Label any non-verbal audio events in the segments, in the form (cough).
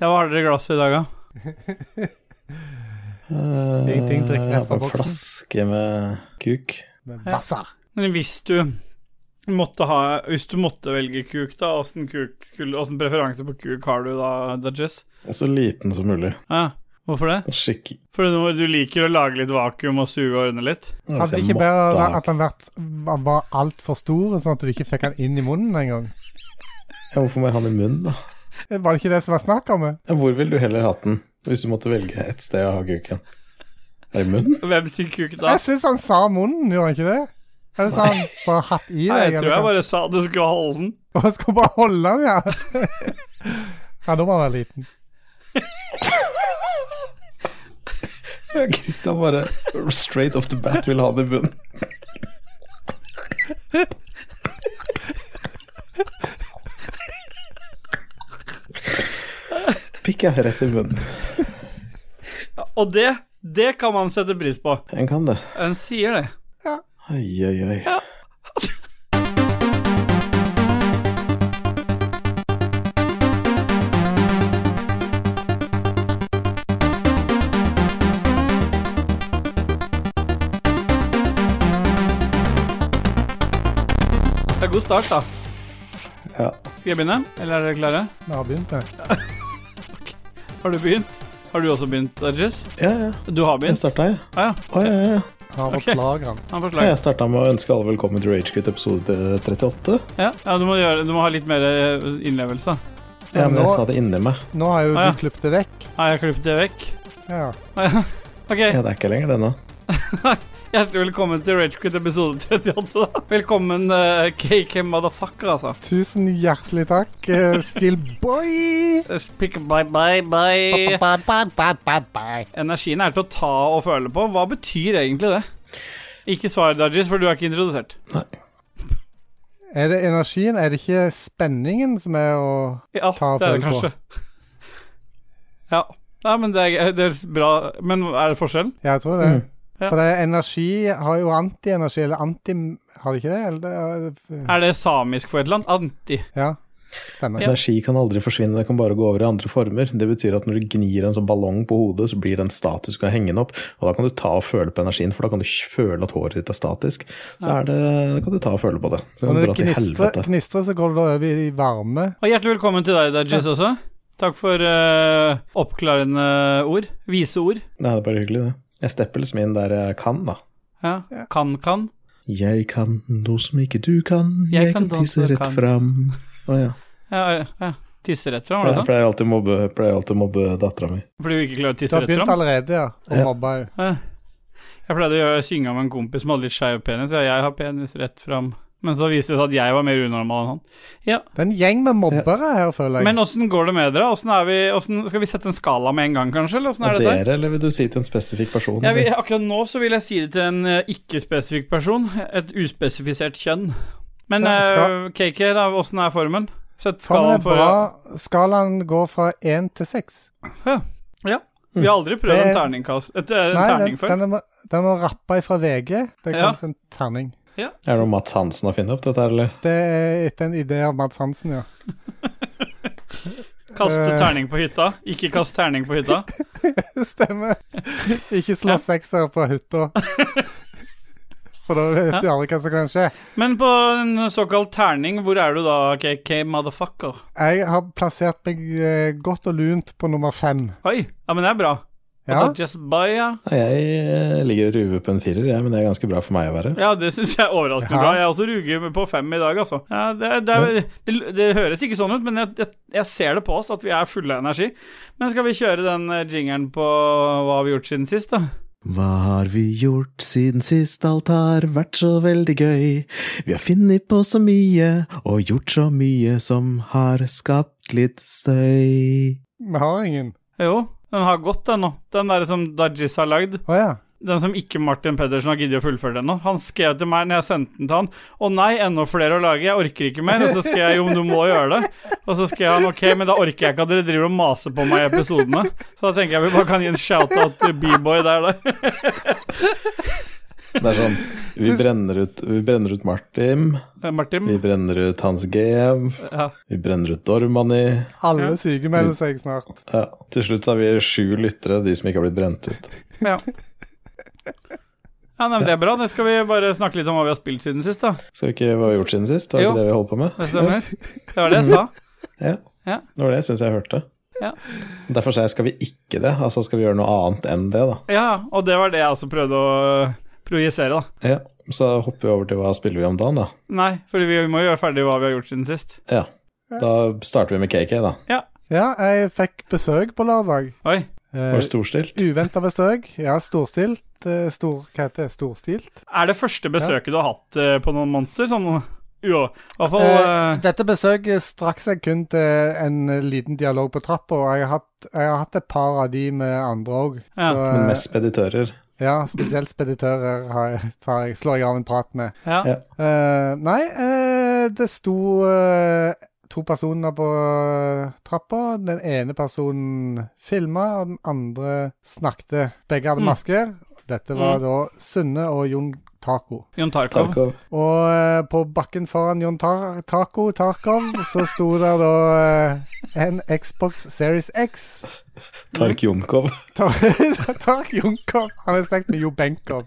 Ja, hva har dere i glasset i dag, da? Ingenting, drikker rett fra Eh, En boksen. flaske med kuk. Med Ja. Men hvis du måtte ha Hvis du måtte velge kuk, da, åssen kuk skulle Åssen preferanse på kuk har du da, Dudges? Så liten som mulig. Ja, hvorfor det? Skikkelig. Fordi du, du liker å lage litt vakuum og suge og ordne litt? Hadde det ikke bedre at han vært, var altfor stor, sånn at du ikke fikk han inn i munnen engang? Ja, Hvorfor må jeg ha den i munnen, da? (laughs) Var det ikke det som var snakk om? Ja, hvor ville du heller hatt den, hvis du måtte velge et sted å ha kuken? Er det i munnen? Hvem sin kuk da? Jeg syns han sa munnen, gjorde han ikke det? Eller sa han bare hatt i deg? Nei, jeg tror jeg bare sa du skulle holde den. (laughs) Og jeg skal bare holde den, ja. (laughs) ja, da må han være liten. Ja, Christian bare straight off the bat vil ha den i munnen. Pikk er rett i munnen. (laughs) Og det, det kan man sette pris på. En kan det. En sier det. Ja. Oi, oi, oi. Det er god start, da. Ja. Skal jeg begynne, eller er dere klare? Vi har begynt med (laughs) Har du begynt? Har du også begynt, Dudges? Ja, ja. Du har Jeg begynt? starta, jeg. Ah, ja. ja, ja, ja. Har fått slag, han. Han får Ja, slag. Jeg starta med å ønske alle velkommen til Ragequit episode 38. Ja, ja du, må gjøre, du må ha litt mer eh, innlevelse. Ja, men jeg nå- sa det inni meg. Nå har jo Ah, ja. du klippet det vekk. Har jeg klippet det vekk? Ja. (laughs) Ok, Ja, det er ikke lenger det nå. (laughs) hjertelig velkommen til Ragequit episode 38. da. Velkommen, eh, KK motherfucker, altså. Tusen hjertelig takk, eh, boy Pick bye, bye, bye. Ba, ba, ba, ba, ba. Energien er til å ta og føle på. Hva betyr egentlig det? Ikke svar, Dajis, for du er ikke introdusert. Er det energien? Er det ikke spenningen som er å Ja, Ta og det er det føle på. kanskje. Ja. Nei, men det er, det er bra. Men er det forskjell? Ja, jeg tror det. Mm. Ja. For det er energi har jo antienergi, eller anti... Har det ikke det? Eller det Er det samisk for et eller annet? Anti. ja, stemmer. Energi kan aldri forsvinne, det kan bare gå over i andre former. Det betyr at når du gnir en sånn ballong på hodet, så blir den statisk og henge den opp. Og da kan du ta og føle på energien, for da kan du føle at håret ditt er statisk. Så er det, da kan du ta og føle på det. Så Og kan du dra til helvete. knistrer, så går det da over i varme. Og hjertelig velkommen til deg, Dudges, også. Takk for uh, oppklarende ord. Vise ord. Nei, det er bare hyggelig, det. Jeg stepper liksom inn der jeg kan, da. Ja. Kan, kan. Jeg kan noe som ikke du kan, Jeg jeg, kan kan tisse rett kan. fram. Å ja. Ja, ja. Tisse rett fram, var det Jeg sånn? pleier alltid å mobbe, alltid mobbe dattera mi. Fordi du ikke klarer å tisse rett fram? Du har begynt allerede, ja. Og Ja. mobba jo. Ja. Jeg pleide å synge om en kompis som hadde litt skeiv penis. Ja, jeg har penis rett fram. Men så viste det seg at jeg var mer unormal enn han. Ja, Det er en gjeng med mobbere her, føler jeg. Men åssen går det med dere? Er vi, hvordan, skal vi sette en skala med en gang, kanskje? Eller er det der? dere, eller vil du si til en spesifikk person? Jeg vil, akkurat nå så vil jeg si det til en eh, ikke-spesifikk person. Et uspesifisert kjønn. Men Ja, eh, skal- KK, da, åssen er formen? Sett Skalaen for ja. Skalaen går fra én til seks. Ja. Vi har aldri prøvd Det- en terningkast Et, eh, en Nei, terning før. den, er, den må rappe ifra VG. Det Ja. kalles en terning. Er det noe Mats Hansen har funnet opp dette, eller? Det er etter en idé av Mats Hansen, ja. (laughs) Kaste Eh. terning på hytta. Ikke kast terning på hytta. (laughs) Stemmer. Ikke slå Ja. sekser på hytta. For da vet du aldri hva som kan skje. Men på en såkalt terning, hvor er du da, KK motherfucker? Jeg har plassert meg eh, godt og lunt på nummer fem. Oi, ja, men det er bra. Ja, Og da Just buy, ja. Jeg eh, ligger og ruver på en firer, ja, men det er ganske bra for meg å være. Ja, det syns jeg er overraskende Ja. bra. Jeg også ruger på fem i dag, altså. Ja, det, det, er, det, det høres ikke sånn ut, men jeg, jeg, jeg ser det på oss at vi er fulle av energi. Men skal vi kjøre den eh, jingeren på hva har vi gjort siden sist, da? Hva har vi gjort siden sist alt har vært så veldig gøy? Vi har funnet på så mye og gjort så mye som har skapt litt støy. vi har ingen. Jo, den har gått, den nå. Den der som Dajis har lagd. Oh, ja. Den som ikke Martin Pedersen har giddet å fullføre ennå. Han skrev til meg når jeg sendte den til han Å nei, enda flere å lage, jeg orker ikke mer. Og så skrev jeg jo, du må gjøre det. Og så skrev han ok, men da orker jeg ikke at dere driver og maser på meg i episodene. Så da tenker jeg vi bare kan gi en shout-out til B-boy der, da. (laughs) Det er sånn Vi brenner ut, vi brenner ut Martin. Eh, Martin? Vi brenner ut Hans GM. Ja. Vi brenner ut Dormani. Alle Ja. sykemelder seg snart. Ja, til slutt så har vi sju lyttere, de som ikke har blitt brent ut. ja. Ja, nei, men Det er bra. Det skal vi bare snakke litt om hva vi har spilt siden sist. da Skal vi ikke hva vi har gjort siden sist? Var det ikke det vi holdt på med? Det stemmer. Det var det jeg sa. Ja. Ja. Det var det jeg syns jeg hørte. Ja. Derfor sa jeg skal vi ikke det, altså skal vi gjøre noe annet enn det, da. Ja, og det var det jeg også prøvde å projisere, da. Ja, Så hopper vi over til hva spiller vi om dagen, da. Nei, for vi må jo gjøre ferdig hva vi har gjort siden sist. Ja. Da starter vi med KK, da. Ja. Ja, jeg fikk besøk på lørdag. Oi. Var det storstilt? Uventa besøk. Ja, storstilt. eh, Stor, hva heter det? Storstilt. Er det første besøket du har hatt øh, på noen måneder? Sånn ja, fall Eh, øh, dette besøket strakk seg kun til en eh, liten dialog på trappa, og jeg har hatt, jeg har hatt et par av de med andre òg. Ja. Men mest speditører. Ja, spesielt speditører har jeg, jeg, slår jeg av en prat med. ja. ja. Uh, nei, uh, det sto uh, to personer på trappa. Den ene personen filma, og den andre snakket. Begge hadde Mm. masker. Dette var da Sunne og Jon Taco. Jon Tarkov. Tarkov. Og på bakken foran Jon Tar Taco Tarkov så sto der da en Xbox Series X. Tark Jonkov. (laughs) Tark Jonkov. Han er slekt med Jo Benkov.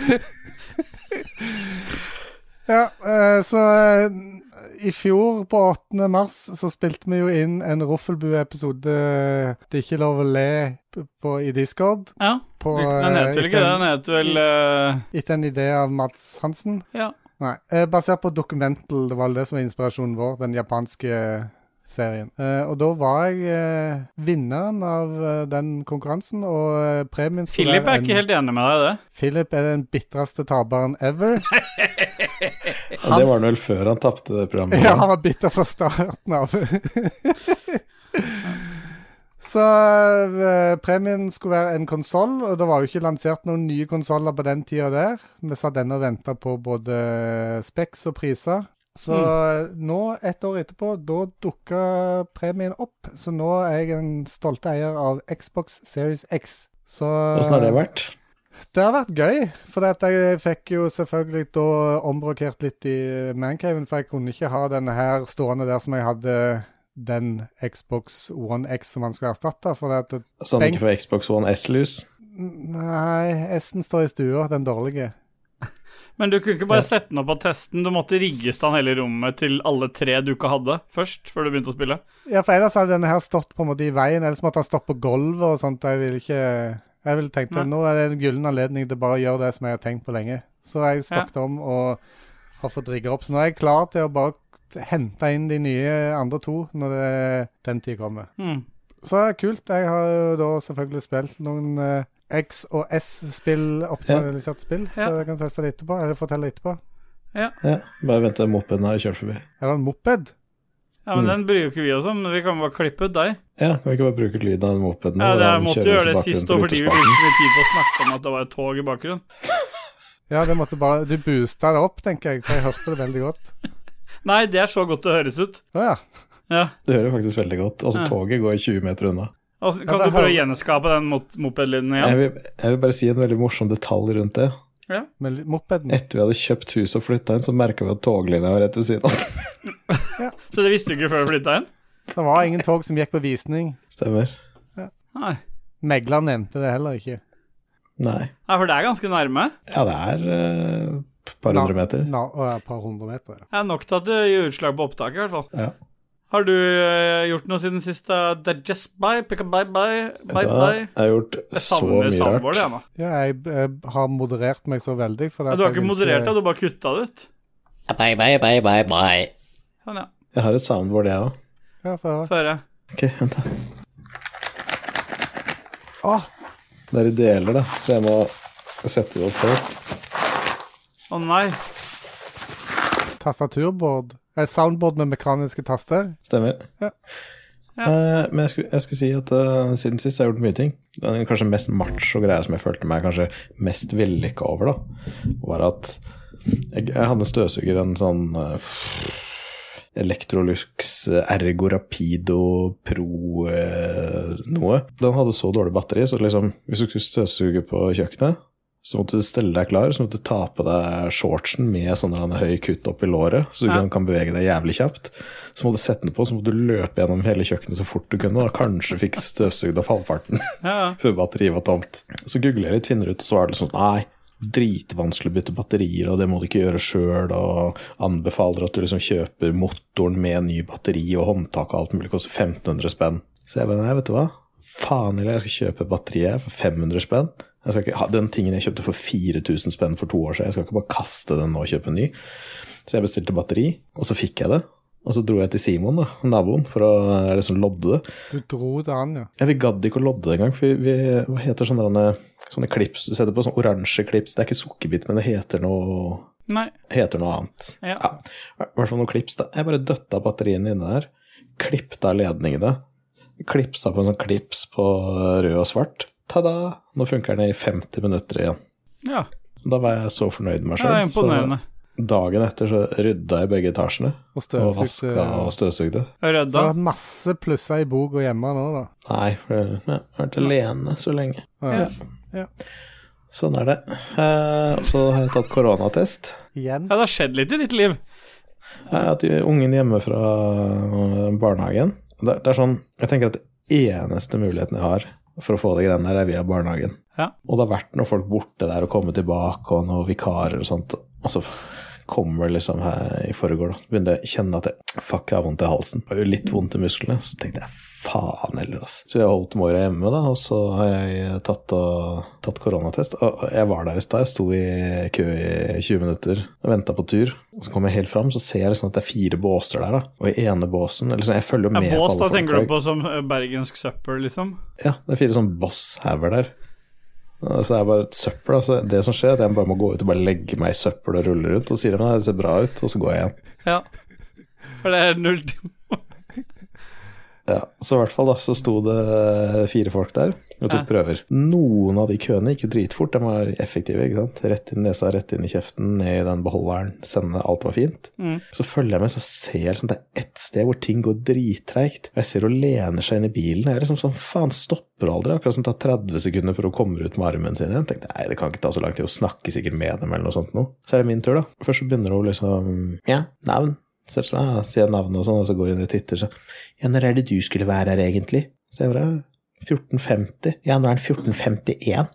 (laughs) ja, eh, så eh, i fjor, på 8. mars, så spilte vi jo inn en Roffelbue-episode Det er ikke lov å le på, i Discord. Ja. På, Den eh, heter vel ikke det? Den heter vel Etter en idé av Mats Hansen. Ja. Nei, eh, basert på Documental, det var det som var inspirasjonen vår, den japanske serien. Eh, og da var jeg eh, vinneren av eh, den konkurransen, og premien skulle Philip er ikke helt enig med deg i det. Philip er den bitreste taperen ever. (laughs) Ja, det var han vel før han tapte det programmet. ja, han var bitter fra starten av. (laughs) Så eh, premien skulle være en konsoll, og det var jo ikke lansert noen nye konsoller på den tida der. Vi satt ennå og venta på både Specs og priser. Så mm. nå, ett år etterpå, da dukka premien opp. Så nå er jeg en stolte eier av Xbox Series X. Så Åssen har det vært? det har vært gøy, for jeg fikk jo selvfølgelig da ombrokert litt i mancaven, for jeg kunne ikke ha denne her stående der som jeg hadde den Xbox One X som han skulle erstatte. For at Så Sånn ikke for Xbox One S-lus? Nei, S-en står i stua, den dårlige. Men du kunne ikke bare Ja. sette den opp på testen. Du måtte rigge stand hele rommet til alle tre du ikke hadde, først, før du begynte å spille. Ja, for ellers hadde denne her stått på en måte i veien, ellers måtte han stått på gulvet og sånt. Jeg ville ikke Jeg ville tenkt at nå er det en gyllen anledning til bare å gjøre det som jeg har tenkt på lenge. Så jeg stokket om og har fått rigga opp. Så nå er jeg klar til å bare hente inn de nye andre to når det, den tid kommer. Mm. Så kult. Jeg har jo da selvfølgelig spilt noen eh, X- og S-spill, oppdaterte spill, så Ja. jeg kan teste det etterpå. Eller fortelle etterpå. Ja, bare vent til mopeden har kjørt forbi. Er det en moped? Ja, men Mm. Den bruker vi også, men Vi kan bare klippe ut deg. Ja, kan vi ikke bare bruke lyden av den mopeden? Ja, det er, måtte du gjøre det sist òg, fordi vi brukte så mye tid på å snakke om at det var et tog i bakgrunnen. Ja, det måtte bare Du boosta det opp, tenker jeg, for jeg hørte det veldig godt. (laughs) Nei, det er så godt det høres ut. Å ja. Ja. Det hører faktisk veldig godt. Altså, Ja. toget går 20 meter unna. Altså, Ja, kan det du prøve å gjenskape den mopedlyden igjen? Jeg, vil, jeg vil bare si en veldig morsom detalj rundt det. Med mopeden. Etter vi hadde kjøpt hus og flytta inn, så merka vi at toglinja var rett ved siden av. (laughs) Så det visste du ikke før du flytta inn? Det var ingen tog som gikk på visning. Stemmer. Nei. Megler nevnte det heller ikke. Nei. Nei, for det er ganske nærme. Ja, det er et et par hundre meter. Na, å, ja, et par hundre meter. ja. Er nok til at det gjør utslag på opptaket, i hvert fall. Ja. Har du eh, gjort noe siden sist? er just bye, pick a bye, bye, bye, du hva? bye. Jeg har gjort så mye rart. nå. Ja, jeg, jeg, har moderert meg så veldig. For Ja, du har ikke moderert det, du har bare kutta det ut. Bye, bye, bye, bye, bye. Sånn, ja. Jeg har et soundboard, jeg òg. Ja, Få høre. Ok, vent, da. Åh, Det er i deler, da, så jeg må sette det opp før. Å nei. tastaturbord. Et soundboard med mekaniske taster. Stemmer. Ja. Eh, men jeg skulle, jeg skulle si at uh, siden sist har jeg gjort mye ting. Den kanskje mest macho greia som jeg følte meg kanskje mest vellykka over, da, var at jeg, jeg hadde en støvsuger, en sånn uh, Electrolux Ergo Rapido Pro eh, noe. Den hadde så dårlig batteri, så liksom hvis du skulle støvsuge på kjøkkenet, Så måtte du stelle deg klar, så måtte du ta på deg shortsen med sånn høy kutt opp i låret, så du Ja. kan, bevege deg jævlig kjapt. Så måtte du sette den på, så måtte du løpe gjennom hele kjøkkenet så fort du kunne, og kanskje fikk støvsugd av halvparten (laughs) Ja, før batteriet var tomt. Så googler jeg litt, finner ut, og så var det sånn Nei, dritvanskelig å bytte batterier, og det må du ikke gjøre sjøl, og anbefaler at du liksom kjøper motoren med ny batteri og håndtak og alt mulig, koster 1500 spenn. Så jeg bare nei, vet du hva, faen heller, jeg skal kjøpe batteriet for 500 spenn. Jeg skal ikke ha Den tingen jeg kjøpte for 4000 spenn for to år siden, jeg skal ikke bare kaste den nå og kjøpe en ny. Så jeg bestilte batteri, og så fikk jeg det. Og så dro jeg til Simon, da, naboen, for å eh, liksom lodde det. Du dro det an, ja. Ja, vi gadd ikke å lodde det engang, for vi, vi Hva heter sånne, sånne klips du setter på? Sånne oransje klips. Det er ikke sukkerbit, men det heter noe, Nei. heter noe annet. Ja. I hvert fall noen klips. da. Jeg bare døtta batteriene inne der, klippte av ledningene, klipsa på en sånn klips på rød og svart. Ta-da! Nå funker den i 50 minutter igjen. Ja, Da var jeg så fornøyd med meg det sjøl. imponerende. dagen etter så rydda jeg begge etasjene, Og og vaska og støvsugde. Du har Rødda. hatt masse plusser i bok og hjemme nå, da. Nei, for jeg har vært alene så lenge. Ja. Sånn er det. Eh, og så har jeg tatt koronatest. Igjen. Ja, det har skjedd litt i ditt liv. Jeg har hatt ungen hjemme fra barnehagen. Det, er- det er sånn, Jeg tenker at det eneste muligheten jeg har for å få det greiene der, er via barnehagen. Ja. Og det har vært noen folk borte der og kommet tilbake, og noen vikarer og sånt. Og så kommer liksom her i forgår, da. Begynte jeg å kjenne at jeg fuck, jeg har vondt i halsen. Jo litt vondt i musklene. Så tenkte jeg faen heller, altså. Så jeg har holdt Moira hjemme, da, og så har jeg tatt, og, tatt koronatest. Og jeg var der i stad, jeg sto i kø i 20 minutter og venta på tur. Og så kommer jeg helt fram, så ser jeg liksom at det er fire båser der, da. Og i ene båsen eller sånn, Jeg følger jo med Ja, bås, på da alle tenker du på som eh, bergensk søppel, liksom? Ja, det er fire sånn Boss-hauger der. Så Så er bare et søppel. Altså, det som skjer, er at jeg bare må gå ut og bare legge meg i søppel og rulle rundt. Og sier at det ser bra ut, og så går jeg igjen. Ja. For det er null Ja, Så i hvert fall da, så sto det fire folk der og tok Ja. prøver. Noen av de køene gikk jo dritfort, de var effektive. ikke sant? Rett inn i nesa, rett inn i kjeften, ned i den beholderen, sende, alt var fint. Mm. Så følger jeg med, så ser jeg liksom, det er ett sted hvor ting går drittreigt. Jeg ser hun lener seg inn i bilen. Jeg er liksom sånn, faen, stopper aldri. Akkurat som sånn, tar 30 sekunder for å komme ut med armen sin igjen. Tenkte nei, det kan ikke ta så lang tid, hun snakker sikkert med dem eller noe sånt nå. Så er det min tur, da. Først så begynner hun liksom, ja, navn. Så jeg sånn, ja, sier navnet og sånn, og så går hun inn og titter, så ja, når er det du skulle være her egentlig? Så jeg bare 14.50. Ja, nå er den 14.51.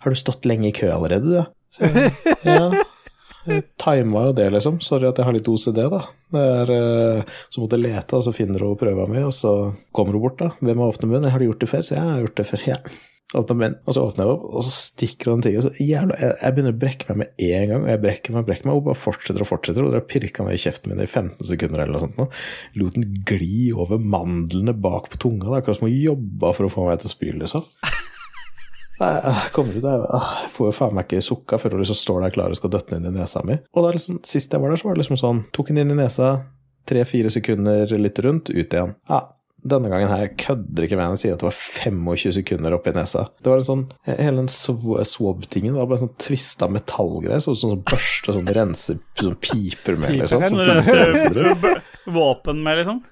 Har du stått lenge i kø allerede, du, da? Så jeg, ja. Jeg tima jo det, liksom. Sorry at jeg har litt OCD, da. Er, eh, så måtte jeg lete, og så finner hun prøva mi, og så kommer hun bort, da. Hvem har åpnet munnen? Har du gjort det før? Så jeg har gjort det før. Ja. Og så åpner jeg opp, og så stikker han ting. Og så jævla, jeg, jeg begynner å brekke meg med en gang, og jeg brekker meg brekker meg, og bare fortsetter og fortsetter, og har pirka ned i kjeften min i 15 sekunder eller noe sånt. Nå. Lot den gli over mandlene bak på tunga. Det er akkurat som hun jobba for å få meg til å spy, liksom. Jeg kommer ut, ah, jeg får jo faen meg ikke sukka før hun liksom står der klar og skal døtte den inn i nesa mi. Og da liksom, sist jeg var der, så var det liksom sånn Tok den inn i nesa, tre-fire sekunder litt rundt, ut igjen. Ja, denne gangen her jeg kødder ikke med henne, sier at det var 25 sekunder oppi nesa. Det var en sånn, Hele den sw- swab-tingen var bare sånn tvista metallgreie, sånn som sånn børste, sånn renser, sånn piper med, liksom. Sånn, (laughs) våpen med, liksom.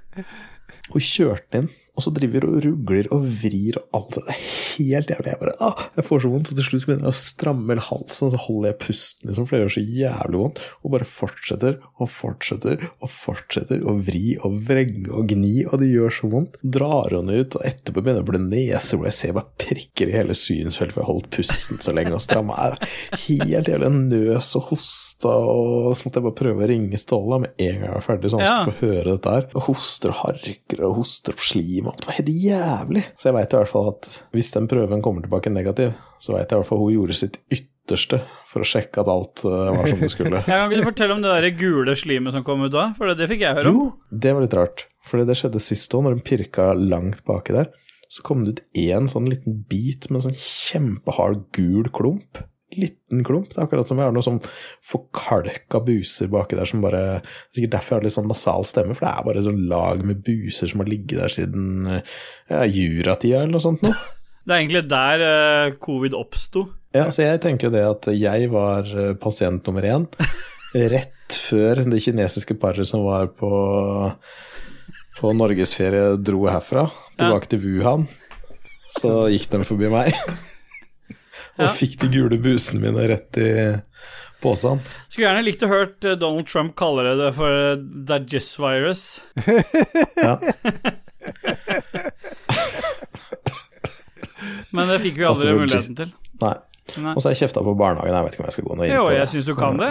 og kjørte inn, og så driver og rugler og vrir og alt. Det er helt jævlig. Jeg bare, ah, jeg får så vondt, og til slutt så begynner jeg å stramme halsen, og så holder jeg pusten, liksom, for det gjør så jævlig vondt, og bare fortsetter og fortsetter og fortsetter å vri og vrenge og gni, og det gjør så vondt. Drar hun ut, og etterpå begynner det å bli nese hvor jeg ser bare prikker i hele synsfeltet, for jeg holdt pusten så lenge og stramma. Helt jævlig. Nøs og hosta, og så måtte jeg bare prøve å ringe Ståle med en gang jeg var ferdig, så han Ja. skulle få høre dette her. Og hoster og harker og hoster opp slim Det var helt jævlig. Så jeg veit i hvert fall at hvis den prøven kommer tilbake negativ, så veit jeg i hvert fall hun gjorde sitt ytterste for å sjekke at alt eh, var som det skulle. (laughs) Ja, kan ikke du fortelle om det der gule slimet som kom ut da? For det, det fikk jeg høre om. Jo, det var litt rart. Fordi det skjedde sist òg, når den pirka langt baki der. Så kom det ut én sånn liten bit med en sånn kjempehard gul klump. Liten klump. Det er akkurat som jeg har noe sånn forkalka buser baki der som bare det er Sikkert derfor jeg har litt sånn nasal stemme, for det er bare sånn lag med buser som har ligget der siden ja, juratida eller noe sånt noe. (laughs) Det er egentlig der uh, covid oppsto. Ja, så jeg tenker jo det at jeg var eh, pasient nummer én (laughs) rett før det kinesiske paret som var på, på norgesferie, dro herfra, tilbake til Wuhan. Så gikk de forbi meg. Og fikk de gule busene mine rett i posen. Skulle gjerne likt å hørt eh, Donald Trump kalle det for The Dagis virus. (laughs) Ja. (laughs) Men det fikk vi aldri muligheten til. Nei. Nei. Og så har jeg kjefta på barnehagen. Jeg vet ikke om jeg skal gå noe inn Jo, på det. jeg syns du kan det.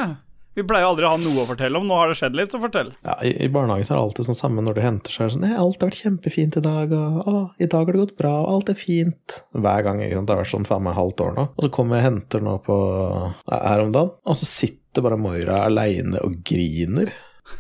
Vi pleier aldri å ha noe å fortelle om. Nå har det skjedd litt, så fortell. Ja, i, I barnehagen så er det alltid sånn samme når det henter seg. Sånn, 'Alt har vært kjempefint i dag', og 'Å, i dag har det gått bra', og 'alt er fint'. Hver gang. ikke sant? Det har vært sånn faen meg halvt år nå. Og så kommer jeg og henter nå på her om dagen, og så sitter bare Moira aleine og griner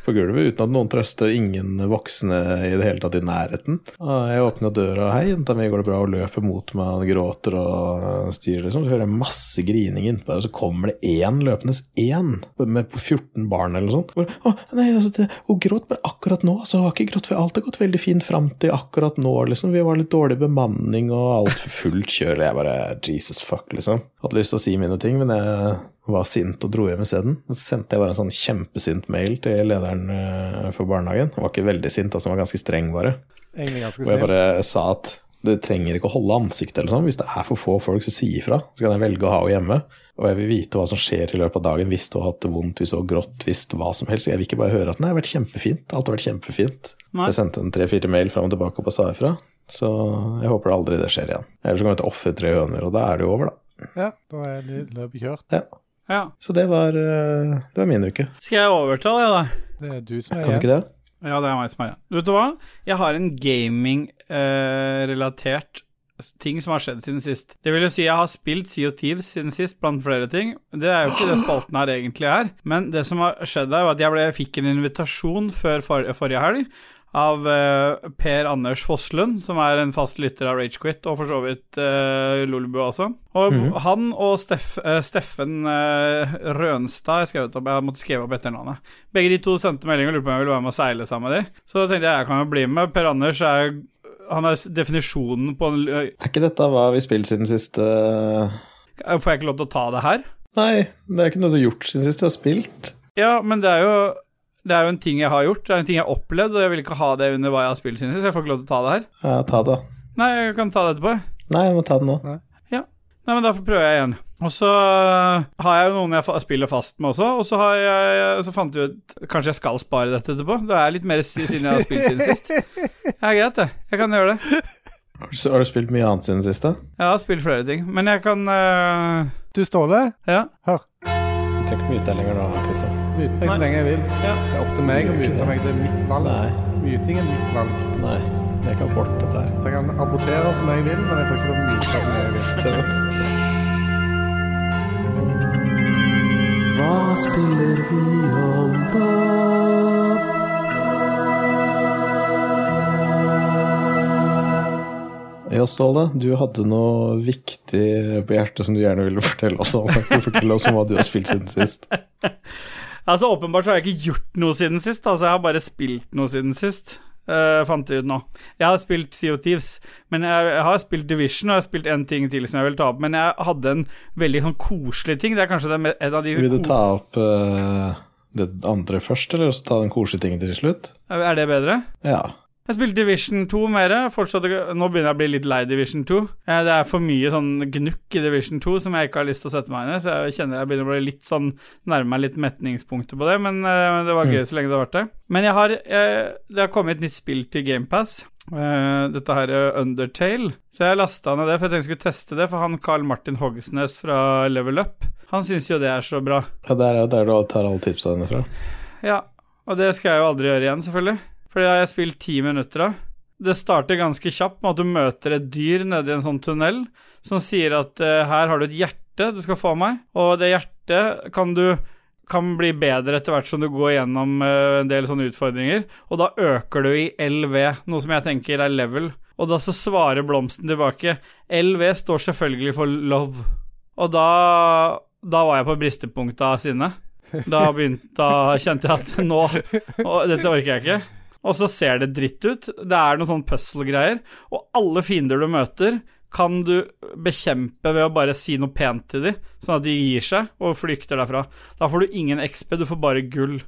på gulvet uten at noen trøster, ingen voksne i det hele tatt i nærheten. Jeg åpner døra, 'hei, jenta mi, går det bra?' og løper mot meg og gråter og styrer, liksom. Så hører jeg masse grining innpå der, og så kommer det én løpende, én, med 14 barn eller noe sånt. Hvor, å, nei, altså, det, hun gråt bare akkurat nå, altså, hun har ikke grått før. Alt har gått veldig fint fram til akkurat nå, liksom. Vi var litt dårlig bemanning og alt for fullt kjør. Jeg bare Jesus fuck, liksom. Hadde lyst til å si mine ting, men jeg var sint og dro hjem isteden. Så sendte jeg bare en sånn kjempesint mail til lederen eh, for barnehagen. Han var ikke veldig sint, altså, han var ganske streng, bare. Ganske Og jeg bare sa at det trenger ikke å holde ansiktet eller sånn. Hvis det er for få folk, så si ifra. Så kan jeg velge å ha henne hjemme. Og jeg vil vite hva som skjer i løpet av dagen hvis du har hatt det vondt, hvis du har grått, hvis hva som helst. Jeg vil ikke bare høre at nei, det har vært kjempefint. Alt har vært kjempefint. Nei. Så jeg sendte en tre-fire mail fram og tilbake og sa ifra. Så jeg håper aldri det skjer igjen. Ellers kommer jeg til å ofre tre høner, og da er det jo over, da. Ja, da er løpet kjørt. Ja. Ja. Så det var, eh, det var min uke. Skal jeg overta det, da? Det er du som er Kan du igjen. ikke det? Ja, det er meg som er igjen. Vet du hva? Jeg har en gaming-relatert ting som har skjedd siden sist. Det vil jo si, jeg har spilt Sea of Thieves siden sist, blant flere ting. Det er jo ikke det spalten her egentlig er. Men det som har skjedd, er at jeg, ble, jeg fikk en invitasjon før for, forrige helg av uh, Per Anders Fosslund, som er en fast lytter av Ragequit, og for så vidt uh, Lolbu også. Og han og Steff, uh, Steffen Rønstad Jeg, skrevet opp, jeg måtte skrive opp etternavnet. Begge de to sendte melding og lurte på om jeg ville være med og seile sammen med de. Så da tenkte jeg jeg kan jo bli med. Per Anders er han er definisjonen på en Er ikke dette hva vi spilte spilt siden sist? eh? Får jeg ikke lov til å ta det her? Nei, det er ikke noe du har gjort siden sist du har spilt. Ja, men det er jo det er jo en ting jeg har gjort, det er en ting jeg har opplevd, og jeg vil ikke ha det under hva jeg har spilt siden sist, så jeg får ikke lov til å ta det her. Ja, ta det. Nei, jeg kan ta det etterpå. Nei, jeg må ta det nå. Nei, men da prøver jeg igjen. Og så øh, har jeg jo noen jeg spiller fast med også, og så, har jeg, så fant vi ut Kanskje jeg skal spare dette etterpå? Det er litt mer siden jeg har spilt siden sist. (laughs) Ja, greit, det. Jeg kan gjøre det. Har du, har du spilt mye annet siden sist, da? Jeg har spilt flere ting, men jeg kan uh... Du, Ståle, Ja. hør. Trenger ikke mute deg lenger nå, Kristian. Myte meg så lenge jeg vil. ja. Det er opp til meg å myte det. meg. Det er mitt valg. Nei. Myting er mitt valg. Nei, det er ikke abort, dette her. Så jeg kan abortere som jeg vil, men jeg får ikke lov å myte som jeg vil. Hva spiller vi om da? Ja, Ståle, du hadde noe viktig på hjertet som du gjerne ville fortelle oss om. Kan du fortelle oss om hva du har spilt siden sist? (laughs) Altså, åpenbart så har jeg ikke gjort noe siden sist. Altså, jeg har bare spilt noe siden sist. Uh, fant jeg ut nå. Jeg har spilt of Thieves, men jeg, jeg har spilt Division, og jeg har spilt en ting til som jeg vil ta opp. Men jeg hadde en veldig sånn koselig ting. Det er kanskje det, med, en av de Vil du ta opp uh, det andre først, eller så ta den koselige tingen til slutt? Er det bedre? Ja. Jeg spilte Division 2 mer. Fortsatt, nå begynner jeg å bli litt lei Division 2. Eh, Det er for mye sånn gnukk i Division 2 som jeg ikke har lyst til å sette meg inn i, så jeg kjenner jeg begynner å bli litt sånn nærme meg litt metningspunktet på det, men eh, det var gøy så lenge det det. Men jeg har jeg, Det har kommet et nytt spill til GamePass. Uh, dette her er Undertale. Så jeg lasta ned det, for jeg tenkte jeg skulle teste det. For han Carl Martin Hogsnes fra Level Up, han syns jo det er så bra. ja det er jo der du tar alle tipsa dine fra. Ja, og det skal jeg jo aldri gjøre igjen, selvfølgelig. For det har jeg spilt ti minutter av. Det starter ganske kjapt med at du møter et dyr nede i en sånn tunnel som sier at uh, her har du et hjerte du skal få av meg, og det hjertet kan du kan bli bedre etter hvert som du går gjennom uh, en del sånne utfordringer, og da øker du i LV, noe som jeg tenker er level. Og da så svarer blomsten tilbake LV står selvfølgelig for love. Og da, da var jeg på bristepunktet av sinne. Da, da kjente jeg at nå og Dette orker jeg ikke. Og så ser det dritt ut. Det er noen sånne puzzle-greier. Og alle fiender du møter, kan du bekjempe ved å bare si noe pent til dem, sånn at de gir seg og flykter derfra. Da får du ingen XP, du får bare gull.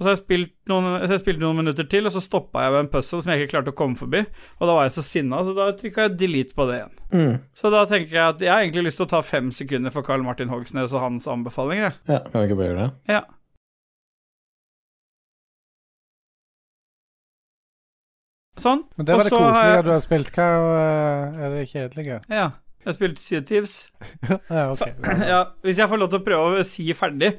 Og så har jeg spilt noen, jeg spilt noen minutter til, og så stoppa jeg ved en puzzle som jeg ikke klarte å komme forbi. Og da var jeg så sinna, så da trykka jeg delete på det igjen. Mm. Så da tenker jeg at jeg har egentlig lyst til å ta fem sekunder for Carl Martin Hogsnes og hans anbefalinger. Ja, kan vi ikke bare gjøre det? Ja. Sånn. Men det var Også det koselige du har spilt. Hva eh, er det kjedelige? Ja. Jeg spilte Sea Thieves. Ja, okay. Ja, hvis jeg får lov til å prøve å si ferdig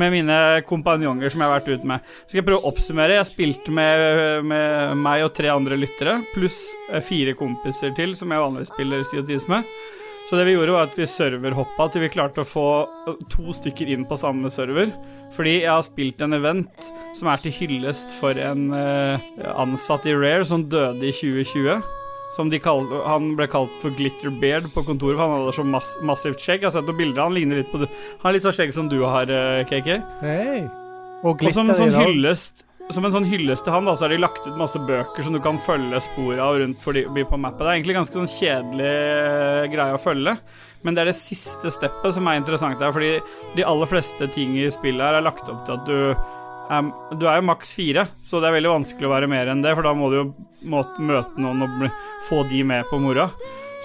med mine kompanjonger som jeg har vært ute med, så skal jeg prøve å oppsummere. Jeg spilte med, med meg og tre andre lyttere, pluss eh, fire kompiser til som jeg vanligvis spiller Sea Thieves med. Så det vi gjorde, var at vi serverhoppa til vi klarte å få to stykker inn på samme server. Fordi jeg har spilt en event som er til hyllest for en eh, ansatt i Rare som døde i 2020. Som de kall, han ble kalt for Glitter Beard på kontoret, for han hadde så mass, massivt skjegg. Jeg har sett noen bilder, han ligner litt på du. Han har litt sånn skjegg som du har, eh, KK. Hey. Og Og som sånn hyllest Som en sånn hyllest til han, da, så er de lagt ut masse bøker som du kan følge spor av rundt for de på mappet. Det er egentlig ganske sånn kjedelig eh, greie å følge. Men det er det siste steppet som er interessant her, fordi de aller fleste ting i spillet her er lagt opp til at du er, du er jo maks fire, så det er veldig vanskelig å være mer enn det, for da må du jo møte noen og få de med på moroa.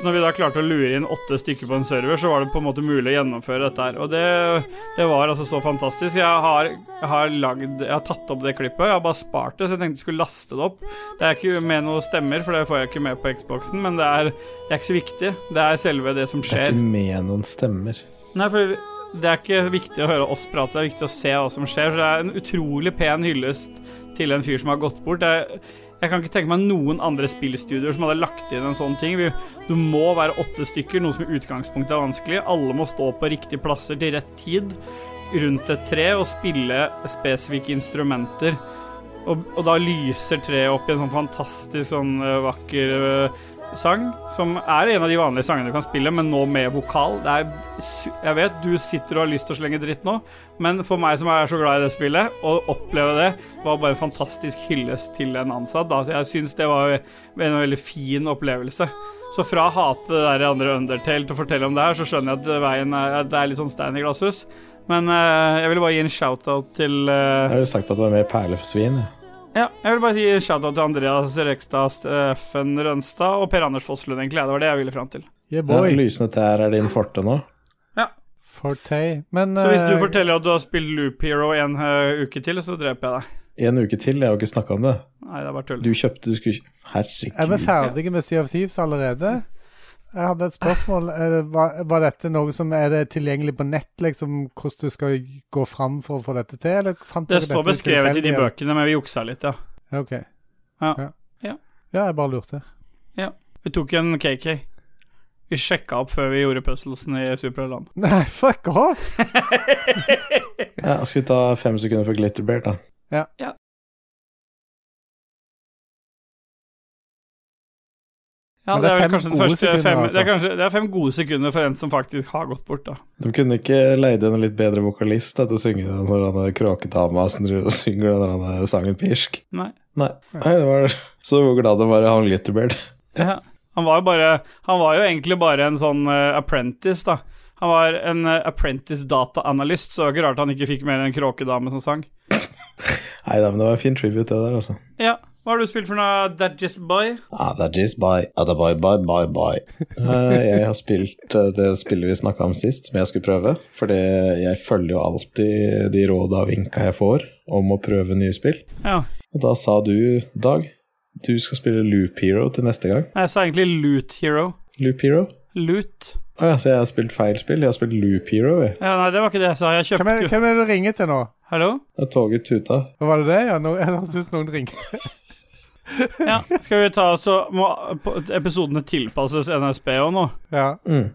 Så når vi da klarte å lure inn åtte stykker på en server, så var det på en måte mulig å gjennomføre dette her. Og det, det var altså så fantastisk. Jeg har, jeg har lagd Jeg har tatt opp det klippet, jeg har bare spart det, så jeg tenkte jeg skulle laste det opp. Det er ikke med noen stemmer, for det får jeg ikke med på Xboxen, men det er, det er ikke så viktig. Det er selve det som skjer. Det er ikke med noen stemmer. Nei, for det er ikke viktig å høre oss prate, det er viktig å se hva som skjer. For det er en utrolig pen hyllest til en fyr som har gått bort. Det er, jeg kan ikke tenke meg noen andre spillstudioer som hadde lagt inn en sånn ting. Du må være åtte stykker, noe som i utgangspunktet er vanskelig. Alle må stå på riktige plasser til rett tid rundt et tre og spille spesifikke instrumenter. Og, og da lyser treet opp i en sånn fantastisk sånn øh, vakker øh, sang, som er en av de vanlige sangene du kan spille, men nå med vokal. Er Jeg vet du sitter og har lyst til å slenge dritt nå, men for meg som er så glad i det spillet, å oppleve det var bare en fantastisk hyllest til en ansatt. Da. Jeg syns det var en veldig fin opplevelse. Så fra å hate det der andre Undertale til å fortelle om det her, så skjønner jeg at veien er, det er litt sånn stein i glasshus. Men uh, jeg ville bare gi en shout-out til uh, Jeg har jo sagt at det var mer perlesvin. Ja, jeg vil bare gi en shout-out til Andreas Rekstad, Steffen Rønstad og Per Anders Fosslund, egentlig. Det var det jeg ville fram til. Yeah, Ja, boy. lysende tær er din forte nå. Ja. Forte. Men Så hvis du eh, forteller at du har spilt Loop Hero en eh, uke til, så dreper jeg deg. En uke til, jeg har jo ikke snakka om det. Nei, det er bare tull. Du kjøpte du skulle er vi ferdige med Sea of Thieves allerede? Jeg hadde et spørsmål. Er det, var, var dette noe som er det tilgjengelig på nett, liksom, hvordan du skal gå fram for å få dette til? Eller fant Det står beskrevet i de bøkene, men vi juksa litt, ja. Ja, Ok. Ja. Ja. Ja. ja, jeg bare lurte. Ja. Vi tok en KK. Vi sjekka opp før vi gjorde puzzlesen i Superland. (laughs) Nei, fuck off! (laughs) Ja, skal vi ta fem sekunder for Glitterbeard, da? Ja, Men det er, vel kanskje den første sekunder, fem, altså. det, er kanskje, det er fem gode sekunder for en som faktisk har gått bort, da. De kunne ikke leid en litt bedre vokalist da, til å synge den når han er kråkedama som synger den der han er sangen Pirsk. Nei. Nei. Nei, det var så glad de var i han Glitterbeard. Ja. Han var jo bare Han var jo egentlig bare en sånn uh, apprentice, da. Han var en uh, apprentice data-analyst, så det var ikke rart han ikke fikk mer enn en kråkedame som sang. Nei da, men det var en fin tribute, det der, altså. Ja. Hva har du spilt for noe, That Just Boy? Ah, that Just bye. Ah, da bye, bye, bye, bye. Eh, jeg har spilt eh, det spillet vi snakka om sist, som jeg skulle prøve. Fordi jeg følger jo alltid de råda og vinka jeg får om å prøve nye spill. Ja. Og da sa du, Dag, du skal spille Loop Hero til neste gang. Nei, Jeg sa egentlig Loot Hero. Loop Hero? Loot. Å ja, så jeg har spilt feil spill. Jeg har spilt Loop Hero, jeg. Ja, nei, det var ikke det jeg sa. Jeg Hvem er, kjøpte hvem er det du ringer til nå? Hallo? Det er toget tuta. Var det det? Ja, no, (laughs) jeg synes noen ringte. (laughs) Ja, skal vi ta så Må episodene tilpasses NSB òg nå? Ja, Mm.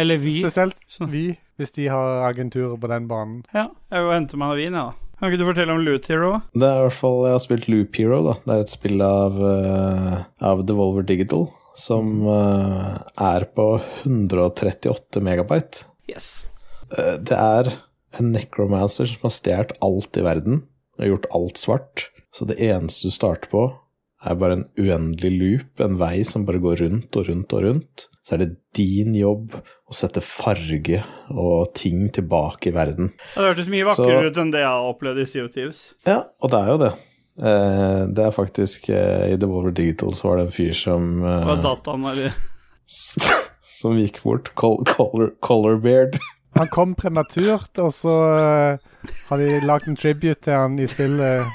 Eller vi? spesielt vi, hvis de har agenturer på den banen. Ja, jeg vil hente meg noe vin, jeg, da. Kan ikke du fortelle om Loot Hero? Det er i hvert fall Jeg har spilt Loop Hero, da. Det er et spill av, uh, av Devolver Digital som uh, er på 138 megabyte. Yes. Uh, det er en necromancer som har stjålet alt i verden og gjort alt svart. Så det eneste du starter på, er bare en uendelig loop, en vei som bare går rundt og rundt og rundt. Så er det din jobb å sette farge og ting tilbake i verden. Det hørtes mye vakrere Så- ut enn det jeg har opplevd i CO2s. Ja, og det er jo det. Eh, det er faktisk i I Devolver Digital så var det en fyr som eh, Og dataen eller (laughs) Som gikk bort. Col color, Colorbeard. Han kom prematurt, og så eh, har de lagd en tribute til han i spillet.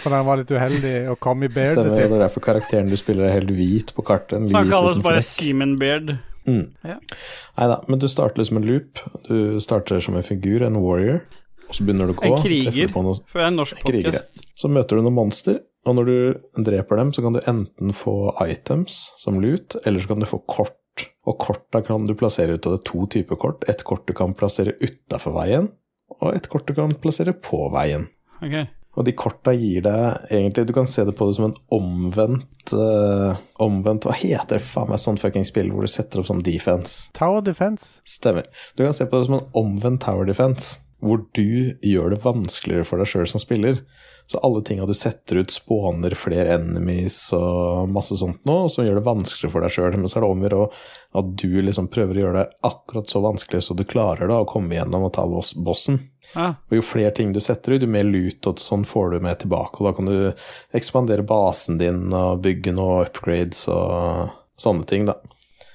Fordi han var litt uheldig og kom i beardet Stemmer, det er derfor karakteren du spiller er helt hvit på kartet. En han kalles bare. Seaman Beard. Mm. Ja. Nei da, men du starter liksom en loop. Du starter som en figur, en warrior, og så begynner du å gå. En så kriger. du på noe For jeg er en norsk podcast. Så møter du noen monster, og når du dreper dem, så kan du enten få items som loot, eller så kan du få kort. Og korta kan du plassere ut av det to typer kort. Et kort du kan plassere utafor veien, og et kort du kan plassere på veien. Ok. Og de korta gir deg egentlig Du kan se det på det som en omvendt uh, Omvendt Hva heter det faen meg sånn fucking spill hvor du setter opp sånn defense? Tower Defense. Stemmer. Du kan se på det som en omvendt tower defense, hvor du gjør det vanskeligere for deg sjøl som spiller. Så alle tinga du setter ut, spåner flere enemies og masse sånt nå, som gjør det vanskeligere for deg sjøl. Men så er det om å gjøre at du liksom prøver å gjøre det akkurat så vanskelig så du klarer da å komme gjennom og ta boss bossen. Ja. Og jo flere ting du setter ut, jo mer lut og sånn får du med tilbake. Og da kan du ekspandere basen din og bygge noe upgrades og sånne ting, da.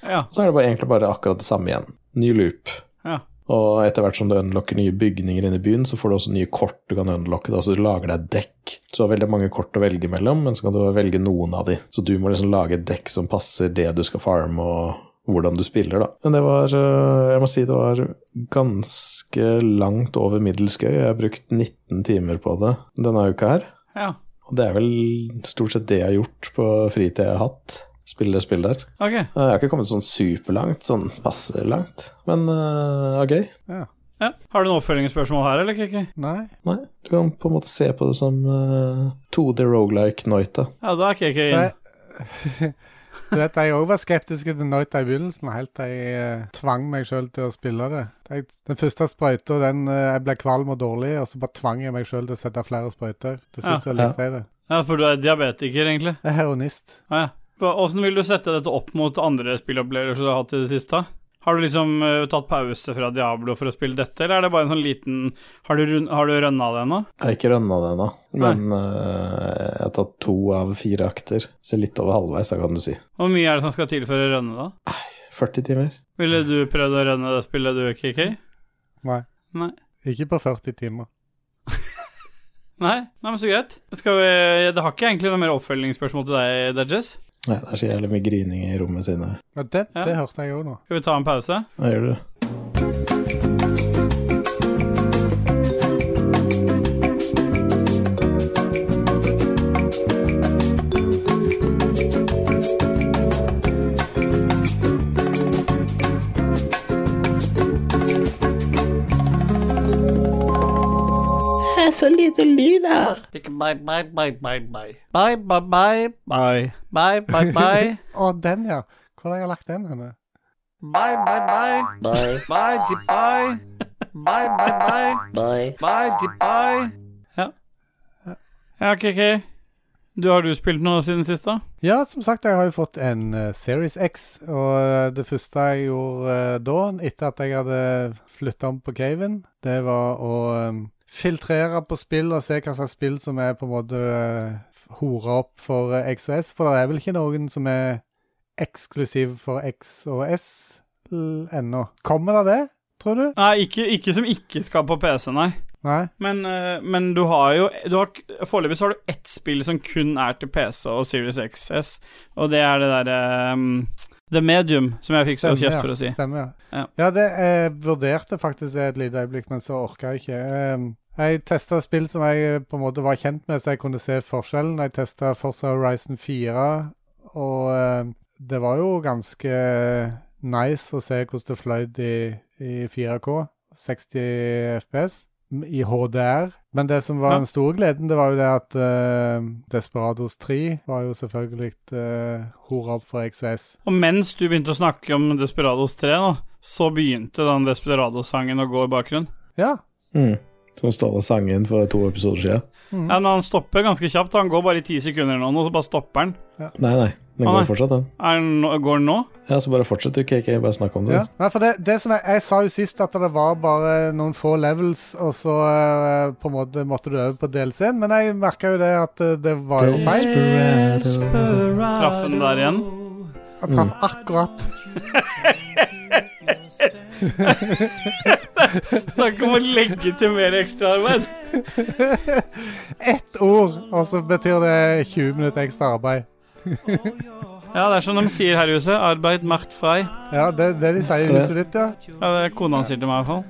ja. Så er det bare, egentlig bare akkurat det samme igjen. Ny loop. Ja. Og etter hvert som du unlocker nye bygninger inne i byen, så får du også nye kort du kan unlocke. Da, så du lager deg dekk. Så du har veldig mange kort å velge mellom, men så kan du velge noen av de. Så du må liksom lage et dekk som passer det du skal farme, og hvordan du spiller, da. Men det var Jeg må si det var ganske langt over middels gøy. Jeg har brukt 19 timer på det denne uka her. ja. Og det er vel stort sett det jeg har gjort på fritida jeg har hatt. Spille spill der. Ok. Jeg har ikke kommet sånn superlangt, sånn passe langt, men uh, gøy. Ja. Ja. Har du noen oppfølgingsspørsmål her, eller, Kiki? Nei. Nei, du kan på en måte se på det som uh, 2D rogelike Noita. Ja, da er Kiki inn. (laughs) du vet, jeg òg var skeptisk til Noita i begynnelsen, helt til jeg uh, tvang meg sjøl til å spille det. Jeg, den første sprøyta, den eh, Jeg ble kvalm og dårlig, og så bare tvang jeg meg sjøl til å sette flere sprøyter. Til slutt så likte jeg det. Ja, for du er diabetiker, egentlig. Jeg er heronist. Ja, ja. Åssen vil du sette dette opp mot andre spillopplevelser du har hatt i det siste? Har du liksom uh, tatt pause fra Diablo for å spille dette, eller er det bare en sånn liten Har du, har du rønna det ennå? Jeg har ikke rønna det ennå, men uh, jeg har tatt to av fire akter. Så litt over halvveis, da kan du si. Hvor mye er det som skal til for å rønne, da? Nei, 40 timer. Ville du prøvd å rønne det spillet, du, KK? Nei. Nei. Ikke på 40 timer. (laughs) Nei, Nei men så greit. Skal vi Det har ikke egentlig noe mer oppfølgingsspørsmål til deg, Dudges. Nei, det er så jævlig mye grining i rommet sine. Ja, det, Ja. det hørte jeg òg nå. Skal vi ta en pause? Det gjør du? Det så lite lyd her. Bye, bye, bye, bye, bye. Bye, bye, bye, bye. Bye, bye, bye. (laughs) Å, den, ja. Hvor har jeg lagt den henne? Bye, bye, bye. Bye, Bye, di, bye. Bye, bye, bye. bye. Bye, di, bye. Ja. Ja, KK. Du, har du spilt noe siden sist, da? Ja, som sagt, jeg har jo fått en uh, Series X. Og uh, det første jeg gjorde uh, da, etter at jeg hadde flytta om på caven, det var å eh, filtrere på spill og se hva slags spill som er på en måte uh, hora opp for uh, X og S. For det er vel ikke noen som er eksklusiv for X og S ennå. Kommer det det, tror du? Nei, ikke, ikke som ikke skal på PC, nei. Nei? Men, eh, men du har jo du har, Foreløpig så har du ett spill som kun er til PC og Series XS, og det er det derre um, The Medium, som jeg fikk så kjeft for å si. Stemmer, ja. Ja. Det, jeg vurderte faktisk det et lite øyeblikk, men så orka jeg ikke. Um, jeg testa spill som jeg eh, på en måte var kjent med, så jeg kunne se forskjellen. Jeg testa Forza Horizon 4, og um, det var jo ganske nice å se hvordan det fløy i, i 4K. 60 FPS i HDR. Men det som var Ja. den store gleden, det var jo det at uh, Desperados 3 var jo selvfølgelig uh, hora opp for XS. Og mens du begynte å snakke om Desperados 3, nå, så begynte den Desperados-sangen å gå i bakgrunnen. Ja, Mm. Som Ståle sang inn for to episoder siden. Ja, men han stopper ganske kjapt. Han går bare i ti sekunder nå, og så bare stopper han. Nei, nei. Den Å, går nei. fortsatt, den. Er den nå- går den nå? Ja, så bare fortsett du, KK. Bare snakk om det. Ja. Nei, for det, det som jeg, jeg sa jo sist at det var bare noen få levels, og så uh, på en måte måtte du øve på DLC-en, men jeg merka jo det at uh, det var jo feil. Traff den der igjen? Jeg traff akkurat. (laughs) Snakk om å legge til mer ekstraarbeid. (laughs) Ett ord, og så betyr det 20 minutter ekstra arbeid. (laughs) Ja, det er som de sier her i huset. Arbeid macht frei. Ja, det det de sier i huset ditt, ja. Ja, det er kona sier til meg i hvert fall.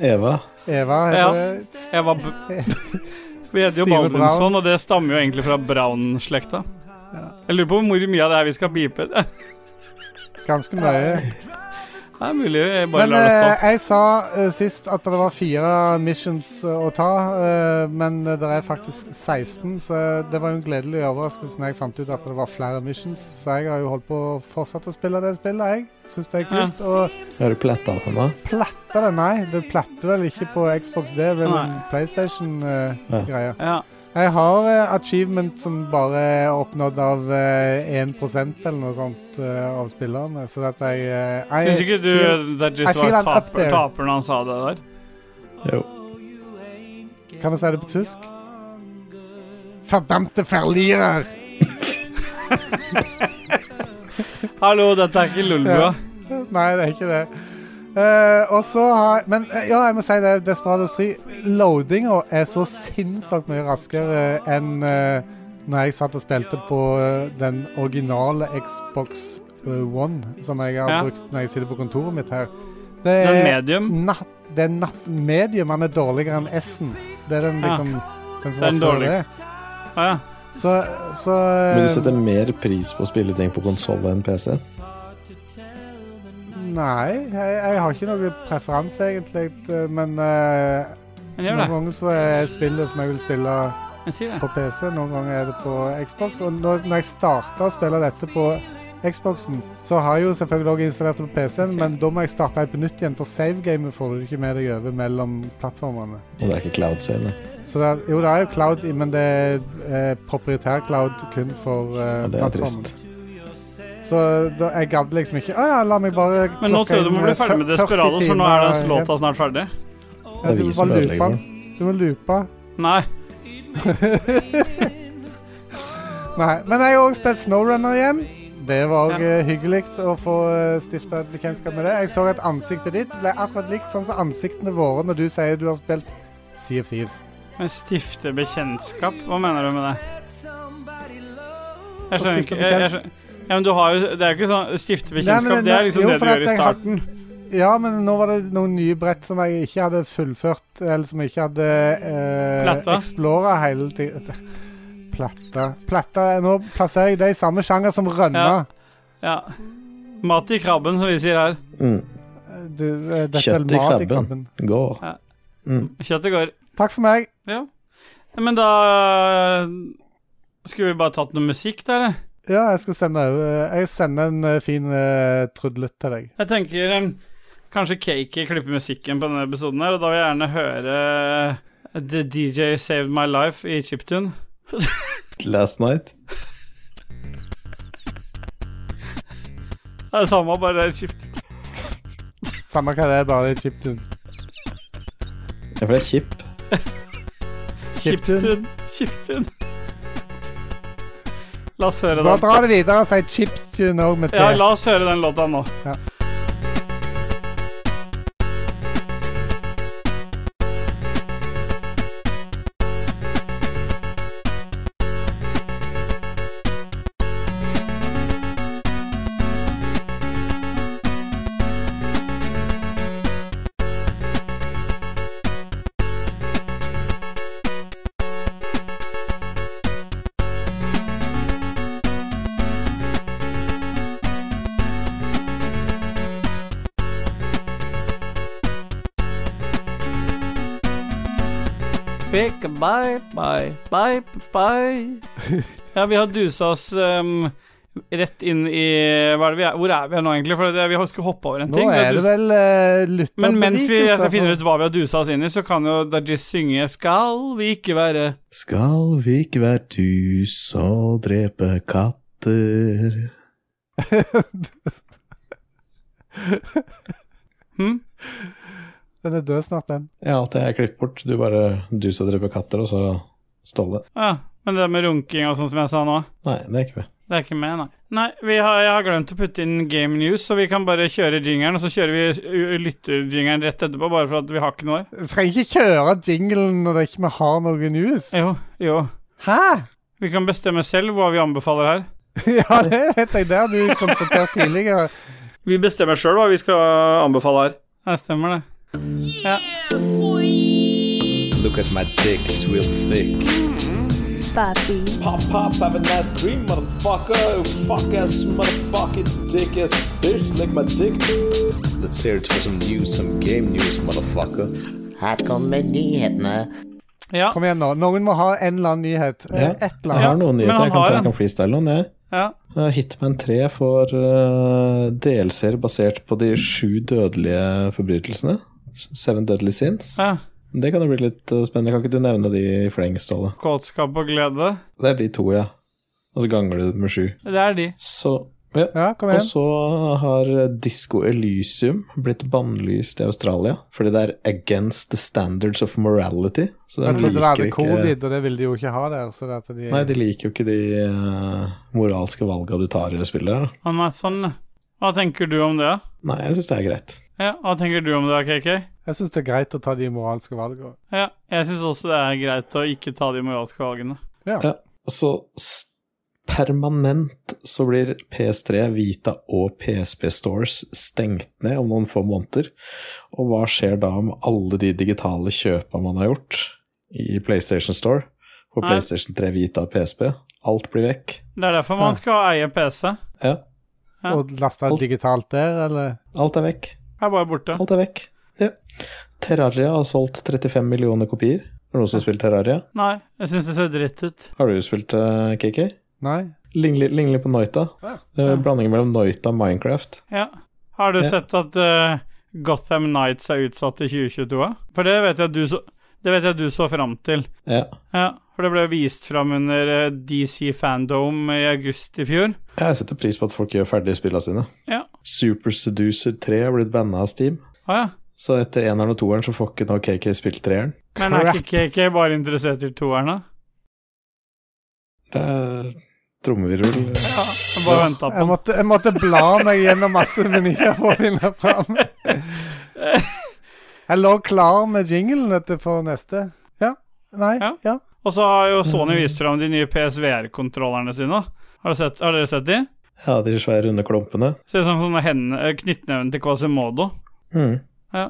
Eva. Eva heter Ja. Eva b Vi heter jo Baldvinsson, og det stammer jo egentlig fra Jeg lurer på hvor mye av det her vi skal beepe. (laughs) Ganske mye. Det er mulig jeg bare Men lar det eh, stå. jeg sa uh, sist at det var fire missions uh, å ta, uh, men det er faktisk 16, så det var jo en gledelig overraskelse når jeg fant ut at det var flere missions. Så jeg har jo holdt på å fortsette å spille det spillet, jeg. Syns det er kult. Og Har du pletta for meg? Pletta det, nei. Det pletter vel ikke på Xbox, det er vel en PlayStation-greie. Ja. Jeg har eh, achievement som bare er oppnådd av eh, 1 eller noe sånt eh, av spillerne, så at jeg uh, jeg- Syns ikke du det er just feel var taper, taper når han sa det der? Jo. Kan du si det på tysk? Fordamte ferlirer! (laughs) Hallo, dette er ikke Lolbua. Nei, det er ikke det. Eh, og så har Men eh, ja, jeg må si det. Desperados 3. Loadinga er så sinnssykt mye raskere enn uh, når jeg satt og spilte på uh, den originale Xbox uh, One, som jeg har Ja. brukt når jeg sitter på kontoret mitt her. Det Den er medium. natt, det er natt medium. Han er dårligere enn S-en. Det er den Ja. liksom den som den var før dårligste. Ah, ja. Så, så Men du setter mer pris på å spille ting på konsoll enn PC? Nei, jeg, jeg har ikke noen preferanse, egentlig. eh, Men uh, Men noen ganger så er spillet som jeg vil spille på PC, noen ganger er det på Xbox. Og når, når jeg starta å spille dette på Xboxen, så har jeg jo selvfølgelig også installert det på PC-en, men da må jeg starte helt på nytt igjen, for savegamet får du ikke med deg over mellom plattformene. Og det er ikke cloud save. Så det er, jo, det er jo cloud, men det er eh, proprietær cloud kun for eh, Og det er plattformen. trist. Så da, jeg gadd liksom ikke Å ja, la meg bare Men nå tror jeg du må bli eh, ferdig med Desperados, for nå er den låta snart ferdig. Det er du må bare loope den. Du må loope. Nei. (laughs) Nei, men jeg har òg spilt Snowrunner igjen. Det var òg Ja. hyggelig å få uh, stifta et bekjentskap med det. Jeg så at ansiktet ditt ble akkurat likt sånn som ansiktene våre når du sier du har spilt Sea of Thieves. Men stifte bekjentskap? Hva mener du med det? Jeg skjønner ikke jeg, jeg skjønner, Ja, men du har jo Det er jo ikke sånn Stifte bekjentskap, det er liksom jo, det du gjør i starten. starten. Ja, men nå var det noen nye brett som jeg ikke hadde fullført, eller som jeg ikke hadde eh, explora hele tiden. Platta. Platta Nå plasserer jeg det i samme sjanger som rønna. Ja. Mat i krabben, som vi sier her. Mm. Du, eh, dette er Kjøtt i mat i krabben. går. Gå. Ja. Mm. Kjøttet går. Takk for meg. Ja. Men da Skulle vi bare tatt noe musikk, da, eller? Ja, jeg skal sende Jeg sender en eh, fin uh, trudlet til deg. Jeg tenker um, kanskje Cakey klipper musikken på denne episoden her, og da vil jeg gjerne høre eh, The DJ Saved My Life i Chiptune. (laughs) Last night. Det er det samme, bare det er chip. Samme hva det er, bare det er chiptune. Ja, for det er chip. (laughs) Chiptune. Chiptune. La oss høre den. Da drar det videre og sier chipstune òg med T. Ja, la oss høre den låta nå. Ja. Bye, bye, bye, bye. (laughs) Ja, vi har dusa oss um, rett inn i hva er det vi er, Hvor er vi nå, egentlig? For det, vi har- skulle hoppe over en Nå ting. er det vel uh. Men mens vi altså, finner ut hva vi har dusa oss inn i, så kan jo Dajis synge 'Skal vi ikke være Skal vi ikke være dus og drepe katter? hm? Den er død snart, den. Ja, alt det er klippet bort. Du bare du som dreper katter, og så Ståle. Ja, men det med runking og sånn som jeg sa nå, Nei, det er ikke med. det er ikke med, nei. Nei, vi har, jeg har glemt å putte inn Game News, så vi kan bare kjøre jingeren, og så kjører vi lytterjingeren rett etterpå, bare for at vi har ikke noe. Du trenger ikke kjøre jinglen når det ikke vi har noe news. Jo, jo. Hæ? Vi kan bestemme selv hva vi anbefaler her. (laughs) ja, det vet jeg. Det har du konstatert tidligere. Vi bestemmer sjøl hva vi skal anbefale her. Det stemmer, det. Ja. Look at my dick, it's real thick. Papi. Pop, pop, have a nice dream, motherfucker. Fuck ass, motherfucking dick ass bitch, lick my dick. Let's hear it for some news, some game news, motherfucker. Her kommer nyhetene. ja. Kom igjen nå. Noen må ha en eller annen nyhet. Eh, Ja. Et eller Jeg har noen nyheter. Jeg kan, ta, jeg kan freestyle noen, jeg. ja. Uh, Hitman 3 får uh, DLC-er basert på de sju dødelige forbrytelsene. Seven Deadly Sins. ja. Det kan jo bli litt uh, spennende. Kan ikke du nevne de i fleng, Ståle? Kåtskap og glede. Det er de to, ja. Og så ganger du med sju. Det er de. Så ja. Ja, kom Og så har Disco Elysium blitt bannlyst i Australia fordi det er against the standards of morality. Så de Jeg trodde det er hadde ikke covid, og det vil de jo ikke ha der. Så det at de... Nei, de liker jo ikke de uh, moralske valga du tar i spillet. sånn. Hva tenker du om det? Nei, jeg syns det er greit. Ja, Hva tenker du om det, KK? Jeg syns det er greit å ta de moralske valgene. Ja, jeg syns også det er greit å ikke ta de moralske valgene. Ja. Ja. Så s- permanent så blir PS3, Vita og PSP Stores stengt ned om noen få måneder. Og hva skjer da med alle de digitale kjøpa man har gjort i PlayStation Store? På Nei. PlayStation 3, Vita og PSP? Alt blir vekk. Det er derfor man skal eie PC. Ja, Ja. Og laste Alt- digitalt der, eller? alt er vekk. Er bare borte. Alt er vekk. Ja. Terraria har solgt 35 millioner kopier. Har noen som har spilt Terraria? Nei, jeg syns det ser dritt ut. Har du spilt uh, KK? Nei? Ligner litt på Noita. Ja. Det er Ja. Blandingen mellom Noita og Minecraft. Ja. Har du Ja. sett at uh, Gotham Nights er utsatt til 2022? For det vet jeg du så, det vet jeg du så fram til. Ja. Ja, for det ble vist fram under eh, DC Fandom i august i fjor. Jeg setter pris på at folk gjør ferdig spillene sine. Ja. Super Seducer 3 har blitt banna av Steam. Ah, ja. Så etter eneren og toeren så får ikke nå KK spilt treeren. Men er ikke KK bare interessert i toeren, da? er trommevirvel. Ja, jeg bare venta på Jeg den. måtte, jeg måtte bla meg gjennom masse menyer for å finne fram. (laughs) Jeg lå klar med jinglen for neste. Ja. Nei. Ja. Ja. Og så har jo Sony vist fram de nye PSVR-kontrollerne sine. Har, du sett, har dere sett de? Ja, de svære runde klumpene. Ser ut som sånne eh, knyttneven til Quasimodo. Mm. Ja.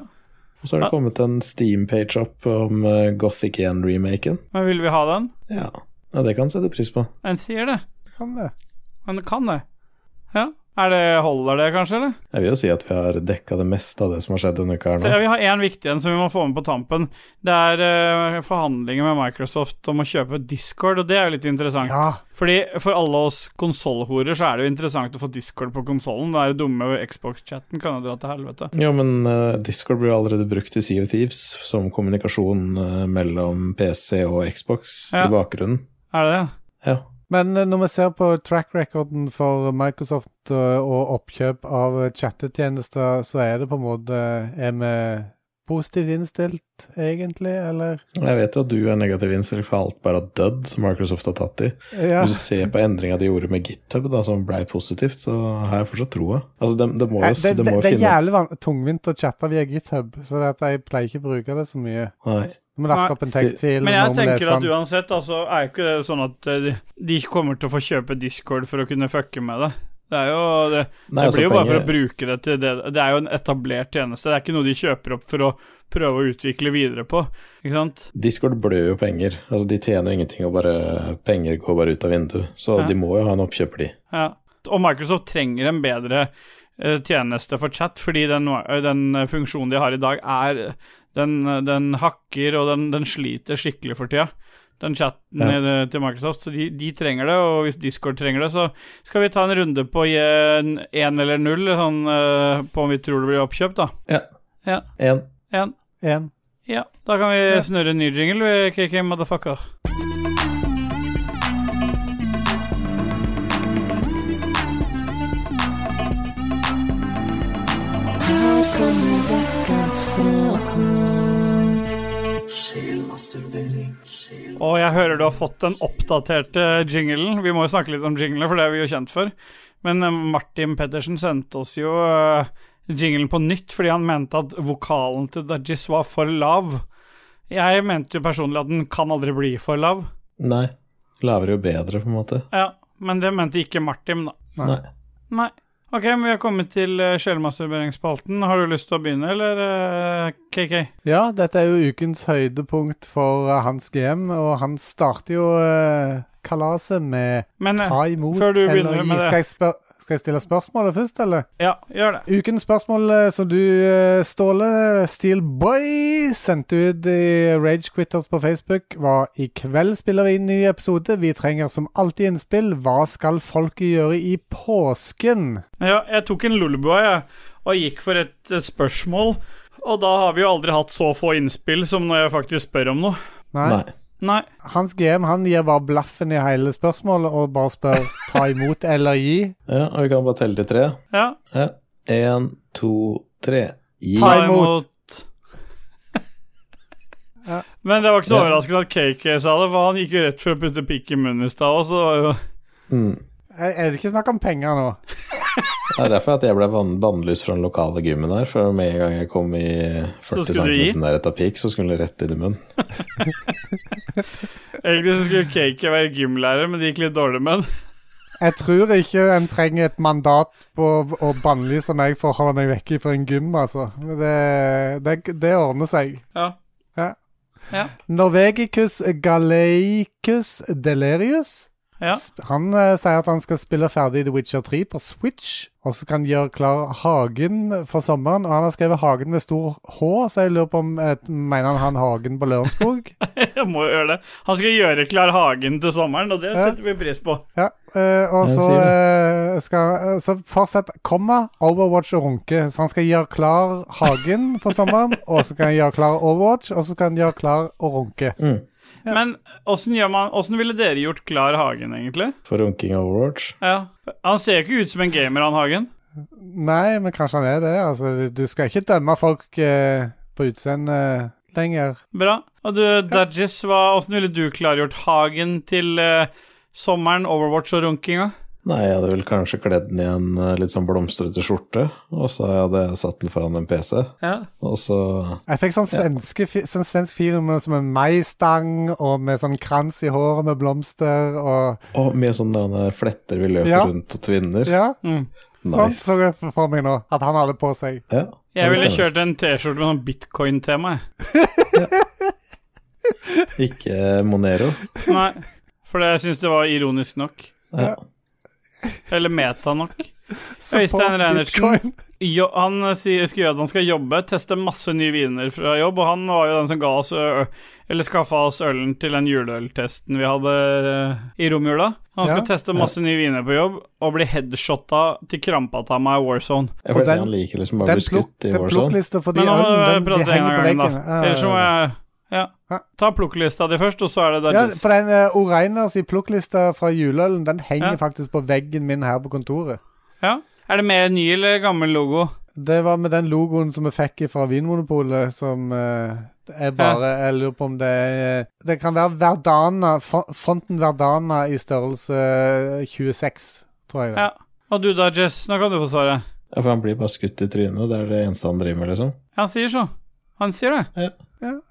Og så har det Ja. kommet en Steam-page opp om eh, Gothic 1-remaken. Men vil vi ha den? Ja. ja, det kan sette pris på. En sier det. Kan det. Men det kan det. Ja. Er det, holder det, kanskje, eller? Jeg vil jo si at vi har dekka det meste av det som har skjedd denne uka her Så, nå. ja, vi har én viktig en som vi må få med på tampen. Det er uh, forhandlinger med Microsoft om å kjøpe Discord, og det er jo litt interessant. Ja. Fordi For alle oss konsollhorer så er det jo interessant å få Discord på konsollen. Den der dumme Xbox-chatten kan jo dra til helvete. Jo, men uh, Discord blir jo allerede brukt i Sea of Thieves som kommunikasjon uh, mellom PC og Xbox Ja. i bakgrunnen. Er det det? Ja. Men eh, når vi ser på track recorden for Microsoft eh, og oppkjøp av chattetjenester, så er det på en måte Er vi positivt innstilt, egentlig, eller? Jeg vet jo at du er negativ innstilt for alt bare har dødd, som Microsoft har tatt i. Ja. Hvis du ser på endringa de gjorde med GitHub, da, som ble positivt, så har jeg fortsatt troa. Altså, det, det må jo, Det, det er jævlig tungvint å chatte via GitHub, så jeg pleier ikke å bruke det så mye. Nei. Du må laste opp en tekstfil. Men jeg tenker at uansett, altså, er ikke det sånn at eh, de- kommer til å få kjøpe Discord for å kunne fucke med det. Det er jo Det, Nei, det altså, blir jo bare for å bruke det til det Det er jo en etablert tjeneste. Det er ikke noe de kjøper opp for å prøve å utvikle videre på. Ikke sant? Discord blør jo penger. Altså, de tjener jo ingenting, og bare penger går bare ut av vinduet. Så Ja. de må jo ha en oppkjøper, de. Ja. Og Microsoft trenger en bedre eh, tjeneste for chat, fordi den, den eh, funksjonen de har i dag, er Den, den hakker, og den, den sliter skikkelig for tida. den chatten Ja. til Microsoft. Så de, de trenger det, og hvis Discord trenger det, så skal vi ta en runde på én eller null, sånn, eh, på om vi tror det blir oppkjøpt, da. En. Én. En. Ja, da kan vi Ja. snurre en ny jingle, vi, KK Motherfucker. Og jeg hører du har fått den oppdaterte jinglen. Vi må jo snakke litt om jinglene, for det er vi jo kjent for. Men eh, Martin Pettersen sendte oss jo eh, jinglen på nytt fordi han mente at vokalen til Dajis var for lav. Jeg mente jo personlig at den kan aldri bli for lav. Nei. Lavere jo bedre, på en måte. Ja, men det mente ikke Martin, da. Nei. Nei. Ok, men vi har kommet til uh, sjelmasturberingsspalten. Har du lyst til å begynne, eller eh, KK? Ja, dette er jo ukens høydepunkt for eh, Hans GM, og han starter jo eh, kalaset med Men eh, ta imot eller gi. Skal jeg, spør skal jeg stille spørsmålet først, eller? ja, gjør det. Ukens spørsmål eh, som du, eh, Ståle Steelboy, sendte ut i Rage Quitters på Facebook, var i kveld spiller vi inn ny episode. Vi trenger som alltid innspill. Hva skal folket gjøre i påsken? Ja, jeg tok en lulleboy jeg, og gikk for et, et spørsmål. Og da har vi jo aldri hatt så få innspill som når jeg faktisk spør om noe. Nei. Nei. Nei. Hans GM han gir bare blaffen i hele spørsmålet og bare spør ta imot eller gi. Ja, og vi kan bare telle til tre. Ja. Ja. En, to, tre. Gi. Ta imot. (laughs) Ja. Men det var ikke så overraskende at KK sa det, for han gikk jo rett for å putte pikk i munnen i stad. og så var jo- Mm. Er er det ikke snakk om penger nå? Det er derfor at jeg ble ban- bannlyst fra den lokale gymmen her. For med en gang jeg kom i 40 skulle du gi? cm nærhet av peak, så skulle det rett inn i munnen. (laughs) Egentlig så skulle Cake være gymlærer, men det gikk litt dårlig med den. Jeg tror ikke en trenger et mandat på å bannlyse meg for å holde meg vekk fra en gym, altså. Det, det, det ordner seg. Ja. Ja. Ja. Norvegicus galeicus delirius. Ja. Han uh, sier at han skal spille ferdig The Witcher 3 på Switch, og så kan han gjøre klar Hagen for sommeren. Og han har skrevet Hagen med stor H, så jeg lurer på om uh, Mener han han Hagen på Lørenskog? (laughs) Jeg må jo gjøre det. Han skal gjøre klar hagen til sommeren, og det Ja. setter vi pris på. Ja, uh, og så skal Så fortsett, komma, Overwatch og runke. Så han skal gjøre klar Hagen for sommeren, (laughs) og så kan han gjøre klar Overwatch, og så kan han gjøre klar og runke. Mm. Men åssen gjør man Åssen ville dere gjort klar hagen, egentlig? For runking Overwatch. Ja. Han ser jo ikke ut som en gamer, han Hagen. Nei, men kanskje han er det. Altså, du skal ikke dømme folk eh, på utseende lenger. Bra. Og du, Dudges, hva- åssen ville du klargjort hagen til eh, sommeren, Overwatch og runkinga? Nei, jeg hadde vel kanskje kledd den i en eh, litt sånn blomstrete skjorte, og så hadde jeg satt den foran en PC, Ja. og så Jeg fikk sånn, svenske, ja. sånn svensk film med, som en maistang, og med sånn krans i håret med blomster, og Og med sånne fletter vi løper Ja. rundt og tvinner. Ja, Mm. sånn så jeg for- meg nå. At han hadde på seg. Ja, Jeg ville kjørt en T-skjorte med sånn bitcoin-tema, jeg. Ikke Monero. Nei. For det syns det var ironisk nok. Ja. Eller meta nok. (laughs) Øystein Reinertsen. Jo, han eh, sier, skriver at han skal jobbe, teste masse nye viner fra jobb, og han var jo den som ga oss ø, Eller skaffa oss ølen til den juleøltesten vi hadde eh, i romjula. Han skal Ja. teste masse nye viner på jobb, og bli headshotta til krampa ta meg i Warzone. Jeg føler den- han liker liksom bare å Den, bli skutt i Warzone. plukklista for de Men nå må du den, prate en henger på gang, da. veggen. Ellers må jeg Ja. Ja. Ta plukklista di først, og så er det Ja, for den uh, Oreiners plukklista fra juleølen, den henger Ja. faktisk på veggen min her på kontoret. Ja. Er det mer ny eller gammel logo? Det var med den logoen som vi fikk fra Vinmonopolet, som uh, er bare Jeg lurer på om det er eh, Det kan være Verdana, fonten Verdana i størrelse eh, 26, tror jeg det. Ja. Og du da, Jess, nå kan du få svare. Ja, for han blir bare skutt i trynet, det er det eneste han driver med, liksom. Han sier så. Han sier det. Ja,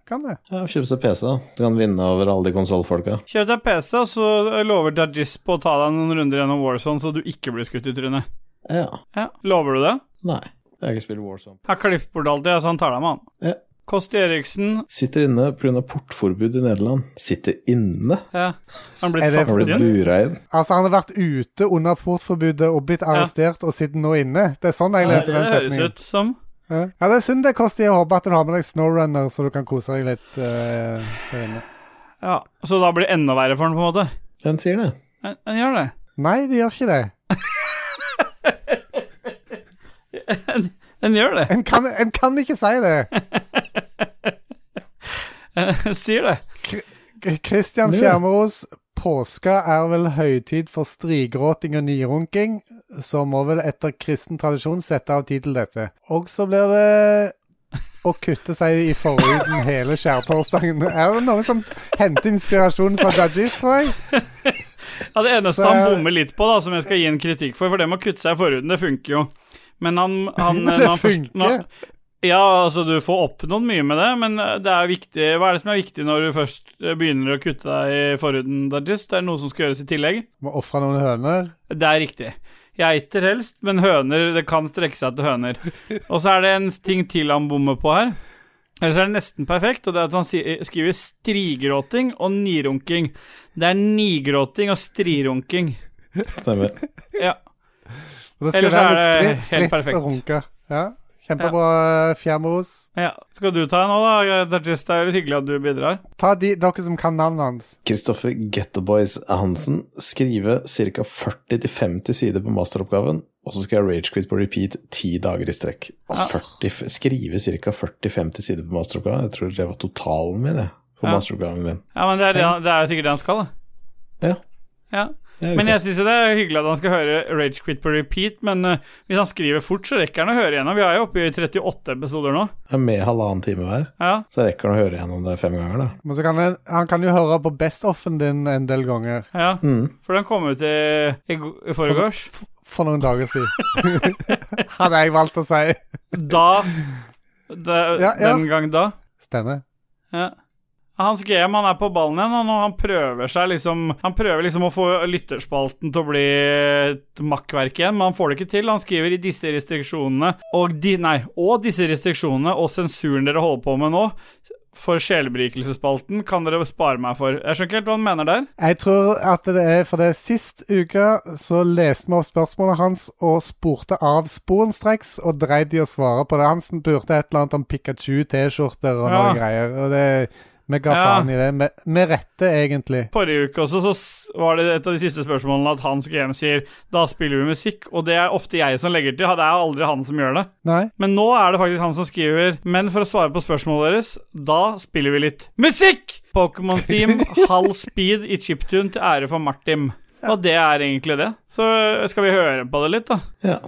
kan det. Ja, Kjøp seg PC, da. Du kan vinne over alle de konsollfolka. Kjøp deg PC, og så lover Dajispo å ta deg noen runder gjennom Warzone, så du ikke blir skutt i trynet. Ja. Ja, Lover du det? Nei. Jeg har ikke spilt Warzone. Jeg har klippet bort alltid, så han tar deg med han. Ja. Kosti Eriksen Sitter inne pga. portforbud i Nederland. Sitter inne? ja. Han blitt Er det satt inn. inn? Altså, han har vært ute under portforbudet og blitt arrestert og sitter nå inne. Det er sånn jeg Det leser den høres ut som Ja, Ja, det er synd det koster. Jeg håper at du har med deg Snowrunner, så du kan kose deg litt Uh, der inne. Ja, Så da blir det enda verre for den, på en måte? Den sier det. Den, den gjør det. Nei, de gjør ikke det. (laughs) Den gjør det. En kan, en kan ikke si det. (laughs) Sier det. Kristian Christian Ja. Påska er vel høytid for strigråting og nirunking, så må vel etter kristen tradisjon sette av tid til dette. Og så blir det å kutte seg i forhuden hele skjærtorsdagen. Er det noen som henter inspirasjon fra Dajis, tror jeg? Ja, Det eneste Så han bommer litt på, da, som jeg skal gi en kritikk for, for det med å kutte seg i forhuden, det funker jo. Men han, han (laughs) når han først- når- Ja, altså, du får oppnådd mye med det, men det er viktig Hva er det som er viktig når du først begynner å kutte deg i forhuden, Dajis? Det er noe som skal gjøres i tillegg? Må ofre noen høner. Det er riktig. Geiter helst, men høner Det kan strekke seg til høner. Og så er det en ting til han bommer på her. Ellers er det nesten perfekt, og det er at han skriver strigråting og nirunking. Det er nigråting og strirunking. Stemmer. Ja. Ellers er det helt stritt perfekt. og runke. Ja, Kjempebra, Fjermeros. ja. Skal du ta en nå, da? Dajis, det er hyggelig at du bidrar. Ta de, dere som kan navnet hans. Kristoffer Gettoboys Hansen skriver ca. 40-50 sider på masteroppgaven, og så skal jeg ragequit på repeat ti dager i strekk. Ja. 40, skrive ca. 40-50 sider på masteroppgaven. Jeg tror det var totalen min, jeg, på Ja. masteroppgaven min. Ja, men det er, det, er sikkert det han skal, da. Ja. Ja. Jeg Men jeg syns det er hyggelig at han skal høre Rage Quit på repeat, men uh, hvis han skriver fort, så rekker han å høre gjennom. Vi er jo oppe i 38 episoder nå. det. Med halvannen time hver, Ja. så rekker han å høre gjennom det fem ganger, da. Men så kan han, han kan jo høre på best-offen din en del ganger. ja. Mm. For den kom ut i, i, i forgårs. For noen dager siden. (laughs) Hadde jeg valgt å si. Da det, Ja, ja. Den gang da. Stemmer. Ja. Hans GM han er på ballen igjen, han, og han prøver seg liksom Han prøver liksom å få lytterspalten til å bli et makkverk igjen, men han får det ikke til. Han skriver i disse restriksjonene og de, Nei, og disse restriksjonene og sensuren dere holder på med nå, for sjelberikelsesspalten, kan dere spare meg for. Jeg skjønner ikke helt hva han mener der. Jeg tror at det er for det Sist uke så leste vi opp spørsmålet hans og spurte av sporenstreks, og dreide de å svare på det. Hansen burde et eller annet om Pikachu-T-skjorter og Ja. noe greier. Og det Vi ga Ja. faen i det. Med, med rette, egentlig. Forrige uke også så var det et av de siste spørsmålene at Hans GM sier da spiller vi musikk, og det er ofte jeg som legger til. Det er aldri han som gjør det. Nei? Men nå er det faktisk han som skriver Men for å svare på spørsmålet deres, da spiller vi litt musikk! Pokémon-theme, (laughs) halv speed i chiptune til ære for Martin. Og det er egentlig det. Så skal vi høre på det litt, da. Ja.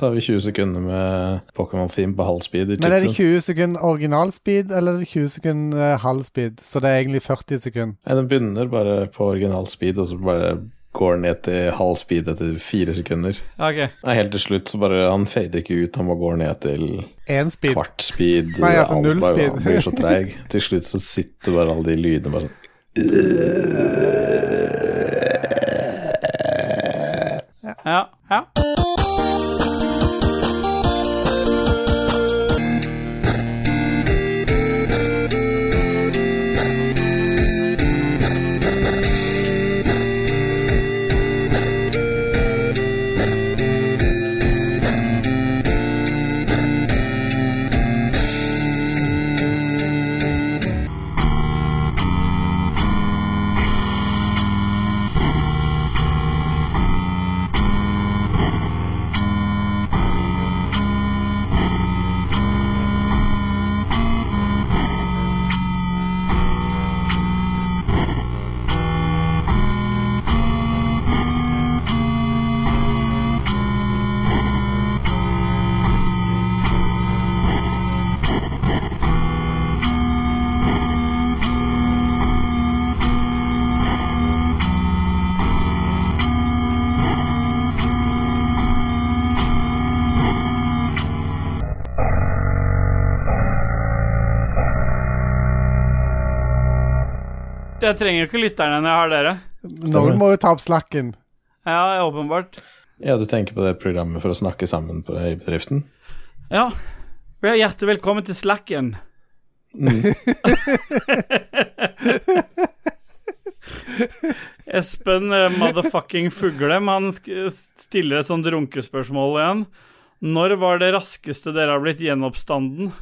Tar vi 20 sekunder med Pokémon-theme på halv speed. i Men er det 20 sekunder originalspeed, eller er det 20 sekunder eh, halv speed? Så det er egentlig 40 sekunder. Nei, Den begynner bare på originalspeed, og så bare går den ned til halv speed etter fire sekunder. Ok. Nei, helt til slutt så bare Han fader ikke ut, han må gå ned til Én speed. kvart speed. Nei, altså null bare, speed. Han blir så treig. Til slutt så sitter bare alle de lydene bare sånn Ja. ja. Jeg trenger jo ikke lytterne når jeg har dere. Noen må jo ta opp slakken. Ja, åpenbart. Ja, du tenker på det programmet for å snakke sammen på, i bedriften? Ja. Ja, Hjertelig velkommen til Slacken. (laughs) Espen eh, motherfucking Fuglem Han stiller et sånt runkespørsmål igjen. Når var det raskeste dere har blitt gjenoppstanden?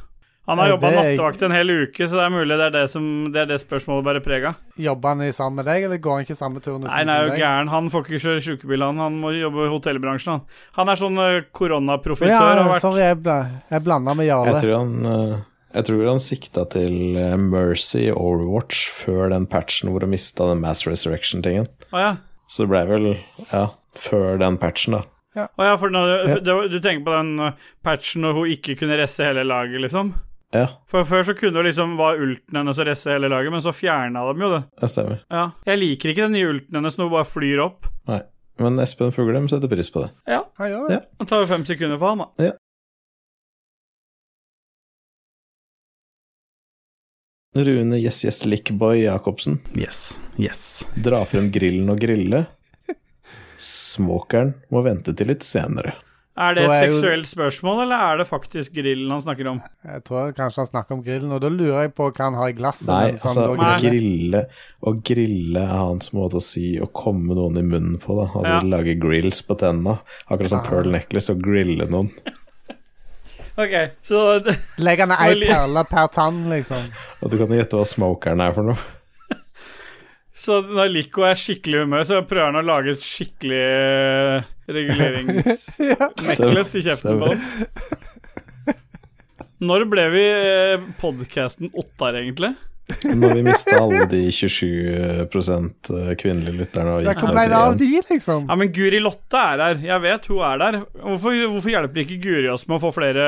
Han har Eh, jobba nattevakt en hel uke, så det er mulig det er det, som, det, er det spørsmålet bærer preg av. Jobber han i sammen med deg, eller går han ikke samme turnus Nei, han er jo gæren. Han får ikke kjøre sjukebil, han. Han må jobbe i hotellbransjen, han. Han er sånn eh, koronaprofitør. ja, vært. sorry, jeg, bla, jeg blanda med Jeg Jarle. tror han eh, Jeg tror han sikta til Mercy Overwatch før den patchen hvor han mista den Mass Resurrection-tingen. Ah, ja. Så det ble vel Ja, før den patchen, da. Å ja, for nå, du, du tenker på den patchen når hun ikke kunne resse hele laget, liksom? Ja, For Før så kunne det liksom var ulten hennes å resse hele laget, men så fjerna de jo det. det stemmer. Ja. Jeg liker ikke den nye ulten hennes når hun bare flyr opp. Nei. Men Espen Fuglem setter pris på det. Ja, Han gjør det. Ja. Det tar jo fem sekunder for han, da. Ja. Rune Yes Yes Lickboy Jacobsen. Yes. Yes. Dra frem grillen og grille. (laughs) Smokeren må vente til litt senere. Er det et er jo- seksuelt spørsmål, eller er det faktisk grillen han snakker om? Jeg tror kanskje han snakker om grillen, og da lurer jeg på hva han har i glasset. Nei, mens altså Nei. grille Å grille er hans måte å si å komme noen i munnen på, da. Altså Ja. lage grills på tenna. Akkurat som pearl necklace, og grille noen. (laughs) Ok, så Legger han ei perle per tann, liksom. Og du kan gjette hva smokeren er for noe. Så når Lico er skikkelig i humør, så prøver han å lage et skikkelig eh, (laughs) ja. i kjeften på ham. Når ble vi podkasten Ottar, egentlig? Når vi mista alle de 27 kvinnelige lytterne og gikk ned til én. de, liksom? Ja, men Guri Lotte er her. Jeg vet hun er der. Hvorfor, hvorfor hjelper ikke Guri oss med å få flere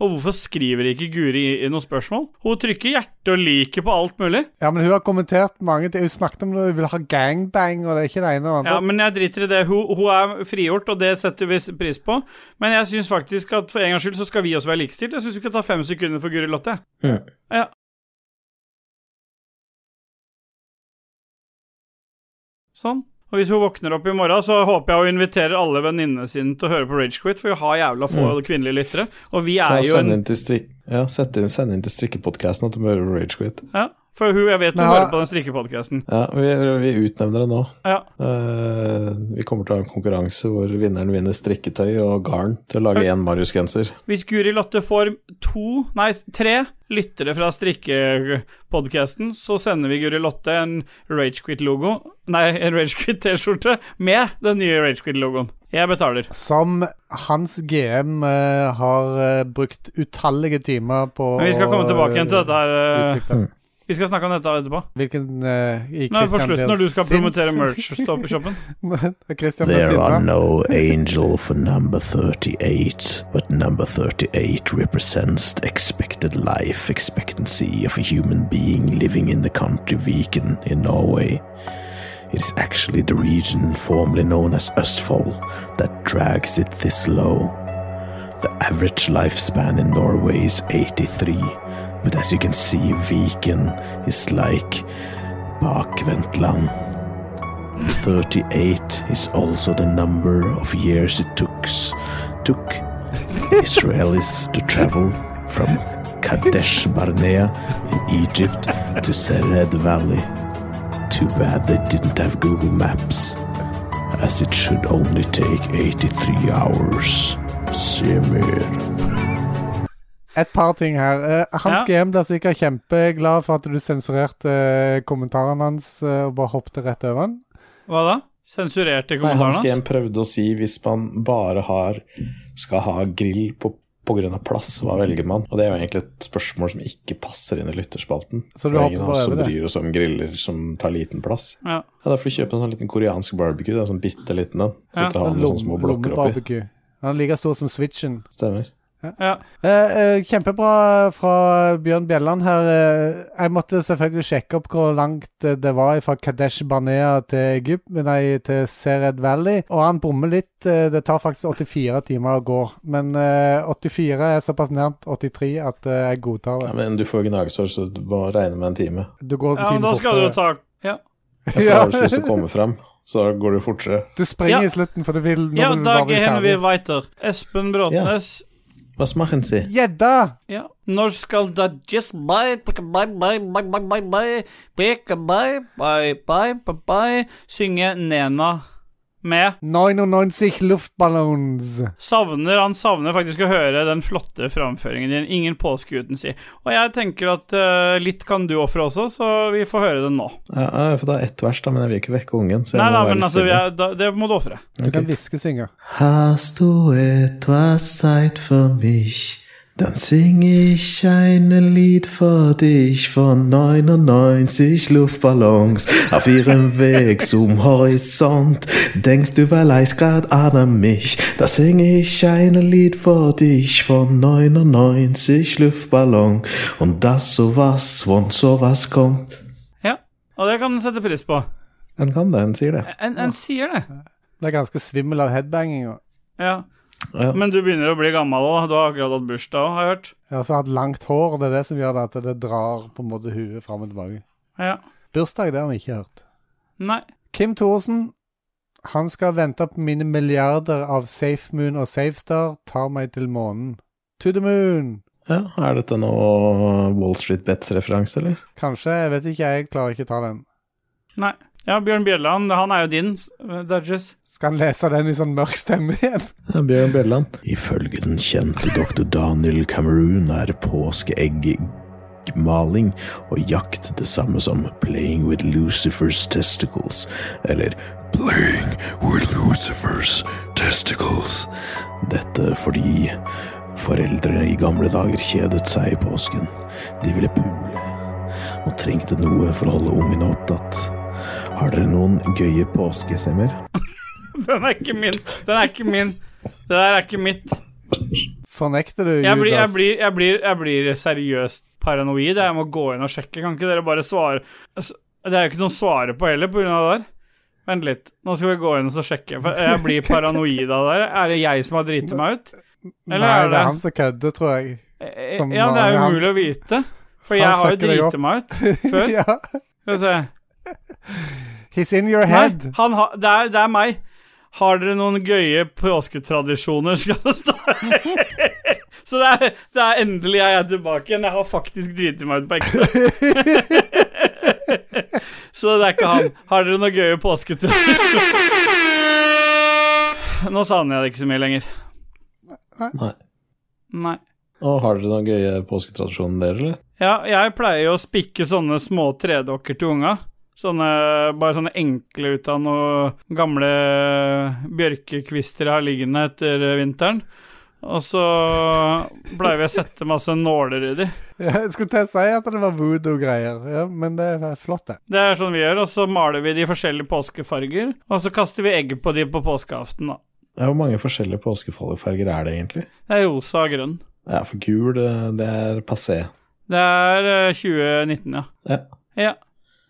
Og hvorfor skriver ikke Guri i, i noen spørsmål? Hun trykker hjerte og liker på alt mulig. Ja, men hun har kommentert mange ting. Hun snakket om at hun vil ha gangbang, og det er ikke det ene og andre. Ja, men jeg driter i det. Hun, hun er frigjort, og det setter vi pris på. Men jeg syns faktisk at for en gangs skyld så skal vi også være likestilt. Jeg syns vi skal ta fem sekunder for Guri Lotte. Mm. Ja. Sånn. Og hvis hun våkner opp i morgen, så håper jeg hun inviterer alle venninnene sine til å høre på Ragequit, for vi har jævla få kvinnelige lyttere. Og vi er Ta, jo send en. Ja, sett inn, send inn til strikkepodkasten at du må høre Ragequit. Ja, for hun, jeg vet hun hører på den strikkepodkasten. Ja, vi, vi utnevner det nå. Ja. Uh, vi kommer til å ha en konkurranse hvor vinneren vinner strikketøy og garn til å lage én Marius-genser. Hvis Guri Lotte får to, nei, tre lyttere fra strikkepodkasten, så sender vi Guri Lotte en Ragequit-logo Nei, en Ragequit-T-skjorte med den nye Ragequit-logoen. Jeg betaler. Som hans GM uh, har eh, brukt utallige timer på Men vi skal komme tilbake igjen til dette her. eh, utvikle. Vi skal snakke om dette etterpå. Hvilken uh, i Nå er på slutten, når du skal promotere merch stå på shoppen. (laughs) There are no angel for number 38, but number 38 represents the expected life expectancy of a human being living in the country Viken in Norway. It is actually the region formerly known as Østfold that drags it this low. The average lifespan in Norway is 83, but as you can see, Viken is like bakvendtland. 38 is also the number of years it took, took Israelis to travel from Kadesh Barnea in Egypt to Sered Valley. Too bad they didn't have Google Maps, as it should only take 83 hours. Se mer. Et par ting her. Eh, hans Ja. GM blir sikkert kjempeglad for at du sensurerte eh, kommentaren hans eh, og bare hoppet rett over den. Hva da? Sensurerte Nei, Hans Hans GM prøvde å si hvis man bare har skal ha grill på pga. plass, hva velger man? Og det er jo egentlig et spørsmål som ikke passer inn i lytterspalten. Så du ingen av oss som bryr oss om griller som tar liten plass. Ja. Ja, Da får du kjøpe en sånn liten koreansk barbecue, da, sånn bitte liten en. Så Ja. ikke ha sånne små blokker oppi. Lommebarbecue. Han er like stor som Switchen. Stemmer. Ja. Eh, eh, kjempebra fra Bjørn Bjelland her. Eh, jeg måtte selvfølgelig sjekke opp hvor langt eh, det var fra Kadesh Barnea til Egypt, nei, til Sered Valley. Og han bommer litt. det tar faktisk 84 timer å gå. Men eh, 84 er såpass nært 83 at jeg godtar Ja, det. men du får gnagsår, så du må regne med en time. Du går ja, men da skal du ta Ja. Jeg får Ja. (laughs) Lyst til å komme frem så da går det fortere. Du springer Ja. i slutten, for du vil, ja, da bli vi weiter. Espen Bråtnes. Hva sie? Ja, Gjedda! Ja. Når skal da just bye, bye, bye, bye, bye, bye, bye, bye, bye, bye, bye, bye, bye, bye, synge Nena med 99 luftballons. Savner, han savner faktisk å høre den flotte framføringen din. Ingen påske uten si. Og jeg tenker at uh, litt kan du ofre også, så vi får høre den nå. Ja, for det er ett vers, da, men jeg vil ikke vekke ungen. Så jeg Nei, må da, være men altså, vi er, da, det må du ofre. Du kan hviskesynge. Hast du etwas Zeit for mich? Dann singe ich ein Lied für dich von 99 Luftballons auf ihrem (laughs) Weg zum Horizont. Denkst du vielleicht grad an mich? Da singe ich ein Lied für dich von 99 Luftballon. Und das sowas, wenn sowas kommt. Ja, og det kan du sette pris på. En kan det, en sier det. En, en sier det. Det er ganske svimmel av headbanging. og- Ja. Ja. Men du begynner å bli gammel òg. Du har akkurat hatt bursdag òg, har jeg hørt. Jeg har også hatt langt hår, det er det som gjør det at det drar på en måte huet fram og tilbake. Ja. Bursdag, det har vi ikke hørt. Nei. Kim Thorsen, han skal vente på mine milliarder av SafeMoon og SafeStar, tar meg til månen. To the moon! Ja, Er dette noe Wall Street Bets-referanse, eller? Kanskje, jeg vet ikke, jeg klarer ikke å ta den. Nei. Ja, Bjørn Bjelland, han er jo din, Dudges. Skal han lese den i sånn mørk stemme igjen? Ja, Bjørn Bjelland. Ifølge den kjente doktor Daniel Cameroon er påskeeggmaling og jakt det samme som playing with Lucifers testicles, eller playing with Lucifers testicles. Dette fordi foreldre i gamle dager kjedet seg i påsken. De ville pule og trengte noe for å holde ungene opptatt. Har dere noen gøye påskesemmer? (laughs) Den er ikke min. Den er ikke min. Det der er ikke mitt. Fornekter du, Jeg blir, jeg Judas? blir, jeg blir, jeg blir seriøst paranoid. Jeg må gå inn og sjekke. Kan ikke dere bare svare Altså, Det er jo ikke noe å svare på heller på grunn av det der. Vent litt. Nå skal vi gå inn og så sjekke. For jeg blir paranoid av det der. Er det jeg som har driti meg ut? Eller Nei, er det det er han som kødder, tror jeg. Eh, som Ja, det er han- umulig å vite. For jeg har jo driti meg ut (laughs) før. ja. Skal vi se. (laughs) He's in your Nei, head. han ha, det, er, det er meg. Har dere noen gøye påsketradisjoner, skal det stå. (laughs) Så det er, det er endelig jeg er tilbake igjen. Jeg har faktisk driti meg ut på ekte. (laughs) Så det er ikke han. Har dere noen gøye påsketradisjoner? Nå savner jeg det ikke så mye lenger. Nei. Nei. Og har dere noen gøye påsketradisjoner, dere, eller? Ja, jeg pleier jo å spikke sånne små tredokker til unga. Sånne, bare sånne enkle ut av noen gamle bjørkekvister jeg har liggende etter vinteren. Og så pleier vi å sette masse nåler i de. Ja, jeg skulle til å si at det var voodoo-greier, ja, men det er flott, det. Det er sånn vi gjør, og så maler vi de forskjellige påskefarger. Og så kaster vi egg på de på påskeaften, da. Ja, Hvor mange forskjellige påskefarger er det egentlig? Det er rosa og grønn. Ja, for gul, det, det er passé. Det er eh, 2019, ja. Ja. Ja.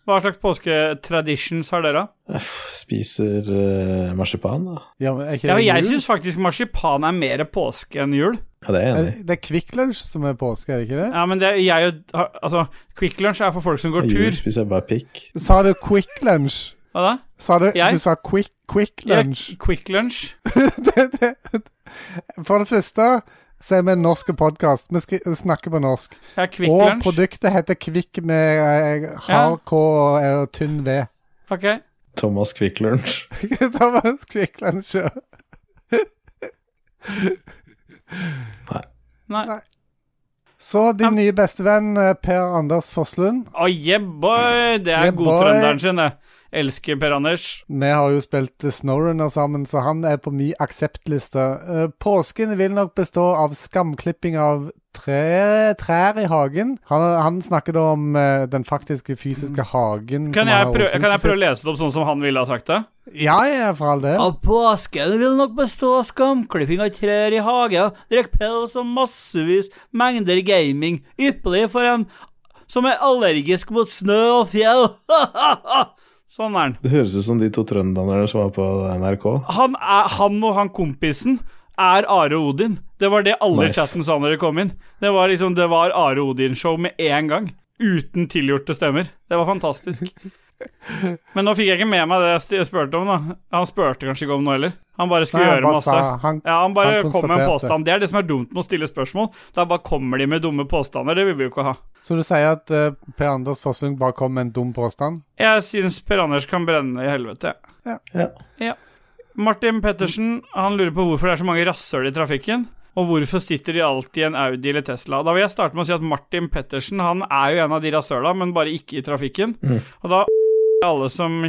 Hva slags påsketraditions har dere? Jeg spiser uh, marsipan, da. Ja, men er ikke Ja, det jeg jul? syns faktisk marsipan er mer påske enn jul. Ja, det er jeg Er enig i. det- er Quick Lunch som er påske, er det ikke det? Ja, men det er jeg Altså, Quick Lunch er for folk som går tur. jul spiser jeg bare pikk. Sa du Quick Lunch? Hva da? Sa du, Jeg? du sa Quick, quick Ja, Quick Lunch. (laughs) det, det. For det første så er vi en norsk podkast. Vi snakker på norsk. Ja, Quick og Lunch. produktet heter Kvikk med eh, hard K og eh, tynn V. Ok. Thomas Kvikk Lunsj. (laughs) Thomas Kvikk Lunsj. ja. Nei. Så din nye bestevenn eh, Per Anders Forslund. Oh, yeah, boy! Det er Yeah, godtrønderen sin, det. Elsker Per Anders. Vi har jo spilt Snowrunner sammen, så han er på min akseptliste. Eh, Påsken vil nok bestå av skamklipping av tre, trær i hagen. Han, han snakker da om eh, den faktiske fysiske hagen. Kan som jeg, prøve, kan jeg prøve å lese det opp sånn som han ville ha sagt det? Ja, ja, for all del. Av påsken vil nok bestå av skamklipping av trær i hagen, drikk pels og massevis mengder gaming, ypperlig for en som er allergisk mot snø og fjell. (laughs) sånn er han. Det høres ut som de to trønderne som var på NRK. Han, er, han og han kompisen er Are Odin. Det var det alle i Nice. chatten sa når de kom inn. Det var liksom, det var Are Odin-show med en gang. Uten tilgjorte stemmer. Det var fantastisk. (laughs) Men nå fikk jeg ikke med meg det jeg spurte om, da. Han spurte kanskje ikke om noe heller. Han bare skulle Nei, gjøre bare masse. sa- han- ja, han bare han kom med en påstand. Det er det som er dumt med å stille spørsmål. Da bare kommer de med dumme påstander. Det vil vi jo ikke ha. Så du sier at uh, Per Anders Forslund bare kom med en dum påstand? Jeg syns Per Anders kan brenne i helvete. Ja. Ja. Ja. Martin Pettersen han lurer på hvorfor det er så mange rasshøl i trafikken. Og hvorfor sitter de alltid i en Audi eller Tesla? Da vil jeg starte med å si at Martin Pettersen han er jo en av de rasshøla, men bare ikke i trafikken. Og da alle som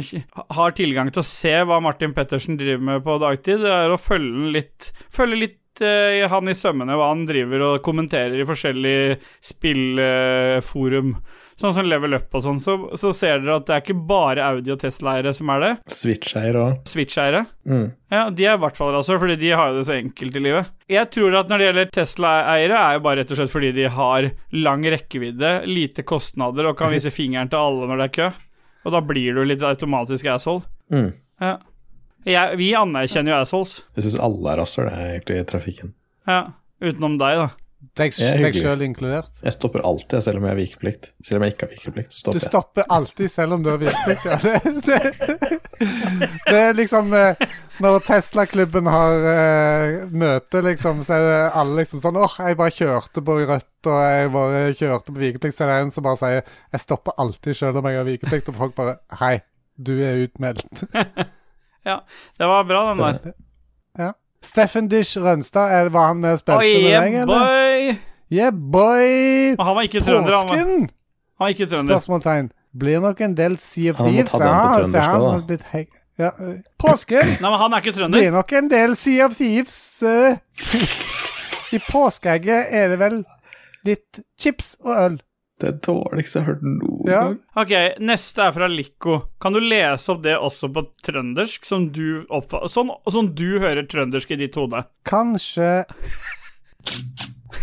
har tilgang til å se hva Martin Pettersen driver med på dagtid, det er å følge litt Følge litt eh, han i sømmene, hva han driver og kommenterer i forskjellige spillforum. sånn som Level Up og sånn, så, så ser dere at det er ikke bare Audi og Tesla-eiere som er det. Switch-eiere òg. Switch-eiere. Mm. Ja, de er i hvert fall rasshøl, fordi de har jo det så enkelt i livet. Jeg tror at når det gjelder Tesla-eiere, er jo bare rett og slett fordi de har lang rekkevidde, lite kostnader og kan vise fingeren til alle når det er kø. Og da blir du litt automatisk asshole. Mm. Ja. Jeg, vi anerkjenner jo assholes. Jeg syns alle er rasshøl, jeg, egentlig, i trafikken. Ja. Utenom deg, da. Deg, sjøl inkludert. Jeg stopper alltid, selv om jeg har vikeplikt. Selv om jeg ikke har vikeplikt, så Du stopper jeg. alltid selv om du har vikeplikt? Ja. (laughs) Det, det, det er liksom eh, Når Tesla-klubben har uh, møte, liksom, så er det alle liksom sånn åh, jeg bare kjørte på rødt, og jeg bare kjørte på vikeplikt. Så er det en som bare sier jeg stopper alltid selv om jeg har vikeplikt, og folk bare hei, du er utmeldt. (laughs) ja, Det var bra, den der. ja. Steffen Dish Rønstad, er var han med og spilte Oh, med yeah, deg, eller? boy! Yeah, boy! Og han var ikke trønder, han. var- Påsken! Han var ikke trønder. Spørsmålstegn. Blir nok en del Sea of Han må Thieves. ta den på Ja, trøndersk han da. har blitt heg... Ja, øh, påsken Nei, men han er ikke trønder. blir nok en del Sea of Thieves. øh. (laughs) I påskeegget er det vel litt chips og øl. Det er dårligste jeg har hørt noen Ja. gang. Ok, neste er fra Lico. Kan du lese opp det også på trøndersk, som du Sånn sånn du hører trøndersk i ditt hode? Kanskje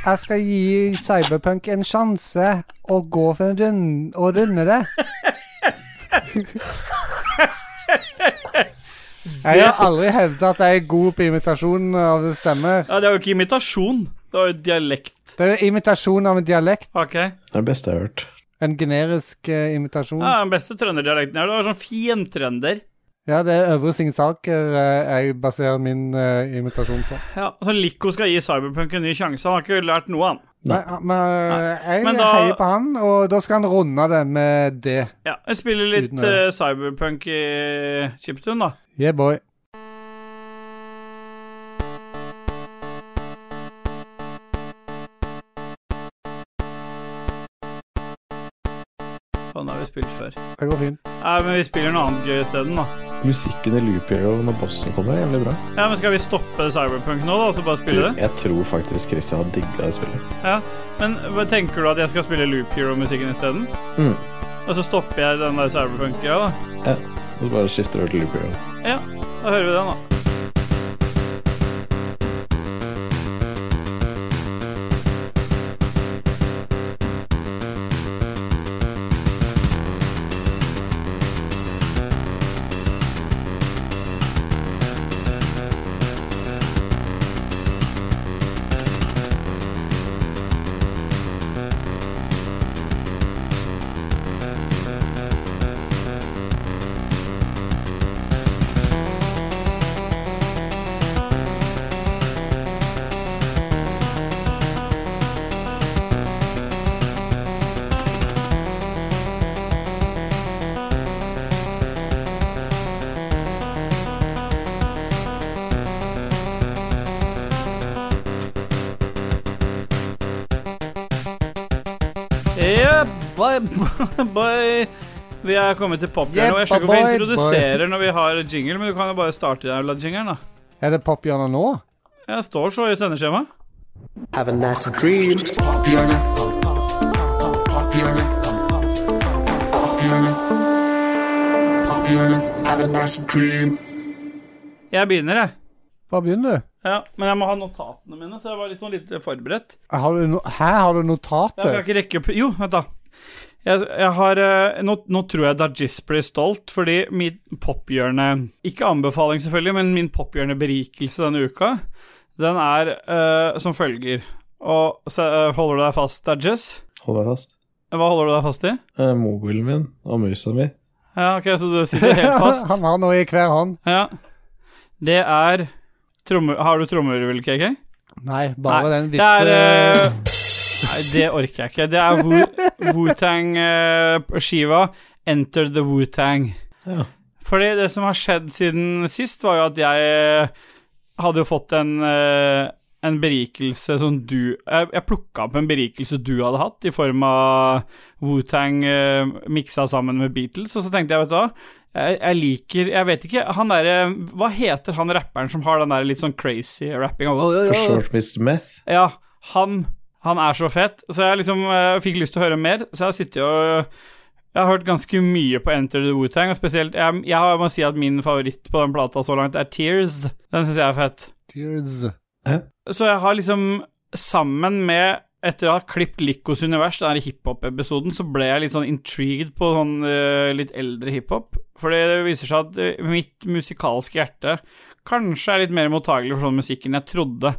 jeg skal gi Cyberpunk en sjanse og gå for en runde og runde det. (laughs) Jeg har aldri hevda at jeg er god på imitasjon av stemmer. Ja, Det er jo ikke imitasjon, det er jo dialekt. Det er jo imitasjon av en dialekt. Ok. Det er det beste jeg har hørt. En generisk uh, imitasjon. Ja, Den beste trønderdialekten her. Det var sånn fin trønder. Ja, det er Øvre Singsaker uh, jeg baserer min uh, imitasjon på. Ja, så Lico skal gi Cyberpunk en ny sjanse. Han har ikke lært noe, han. Nei, men jeg Men da- heier på han, og da skal han runde det med det. Ja, Jeg spiller litt uh, Cyberpunk i chiptune, da. Yeah, boy. Sånn har vi spilt før. Det går fint. Nei, men vi spiller noe annet gøy isteden, da. Musikken i Loop Hero når bossen kommer, er jævlig bra. Ja, men Skal vi stoppe Cyberpunk nå, da, og så bare spille det? Jeg tror faktisk Christian har digga det spillet. Ja, Men hva tenker du at jeg skal spille Loop Hero-musikken isteden? Mm. Og så stopper jeg den der Cyberpunk-greia, da. Og så bare skifter over til Loop Hero. Ja, da hører vi den, da. (laughs) Bye. Vi er kommet til pophjørnet, Yeah, jeg skjønner ikke hvorfor jeg boy, introduserer når vi har jingle, men du kan jo bare starte jævla jingelen, da. Er det pophjørnet nå? Jeg står så i sendeskjemaet. Have a nice dream. Have a nice dream. Jeg begynner, jeg. Bare begynn, du. Ja, men jeg må ha notatene mine, så jeg var litt sånn litt forberedt. Har du no Her har du notater? Jeg kan ikke rekke opp Jo, vent, da. Jeg, jeg har eh, nå, nå tror jeg Dajis blir stolt, fordi mitt pophjørne Ikke anbefaling, selvfølgelig, men min pophjørneberikelse denne uka, den er uh, som følger. Og så, uh, holder du deg fast, Dajis? Holder deg fast. Hva holder du deg fast i? Eh, mobilen min og musa mi. Ja, ok, så du sitter helt (laughs) fast? Han har noe i hver hånd. Ja. Det er trommer... Har du trommevirvel, KK? Nei, bare Nei, den Det er vitse... eh, Nei, det orker jeg ikke. Det er Wu- Wu-Tang uh, Enter the Wu-Tang. Ja. Fordi det som har skjedd siden sist, var jo at jeg eh, hadde jo fått en, eh, en berikelse som du Jeg, jeg plukka opp en berikelse du hadde hatt, i form av Wu-Tang eh, miksa sammen med Beatles, og så tenkte jeg, vet du hva jeg, jeg liker Jeg vet ikke, han derre Hva heter han rapperen som har den der litt sånn crazy rappinga? For short Mr. Meth. Ja, han, han er så fet. Så jeg liksom jeg fikk lyst til å høre mer, så jeg har sittet og Jeg har hørt ganske mye på Enter the Wu-Tang, og spesielt Jeg, jeg må si at min favoritt på den plata så langt er Tears. Den syns jeg er fett. Tears. Så jeg har liksom Sammen med etter å ha klippet Likos univers, den hiphop-episoden, så ble jeg litt sånn intrigued på sånn uh, litt eldre hiphop. Fordi det viser seg at eh, mitt musikalske hjerte kanskje er litt mer mottagelig for sånn musikk enn jeg trodde.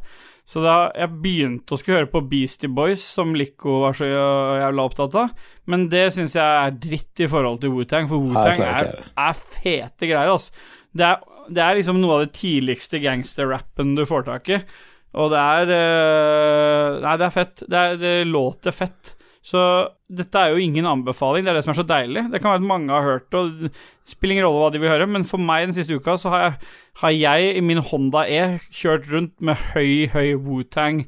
Så da jeg begynte å skulle høre på Beastie Boys, som Lico var så jævla opptatt av, men det syns jeg er dritt i forhold til Wu-Tang, for Wu-Tang er, er fete greier, altså. Det er, det er liksom noe av det tidligste gangsterrappen du får tak i. Og det er øh, Nei, det er fett. Det, er, det låter fett. Så dette er jo ingen anbefaling, det er det som er så deilig. Det kan være at mange har hørt det, og det spiller ingen rolle hva de vil høre, men for meg den siste uka så har jeg, har jeg i min Honda E kjørt rundt med høy, høy Wu-Tang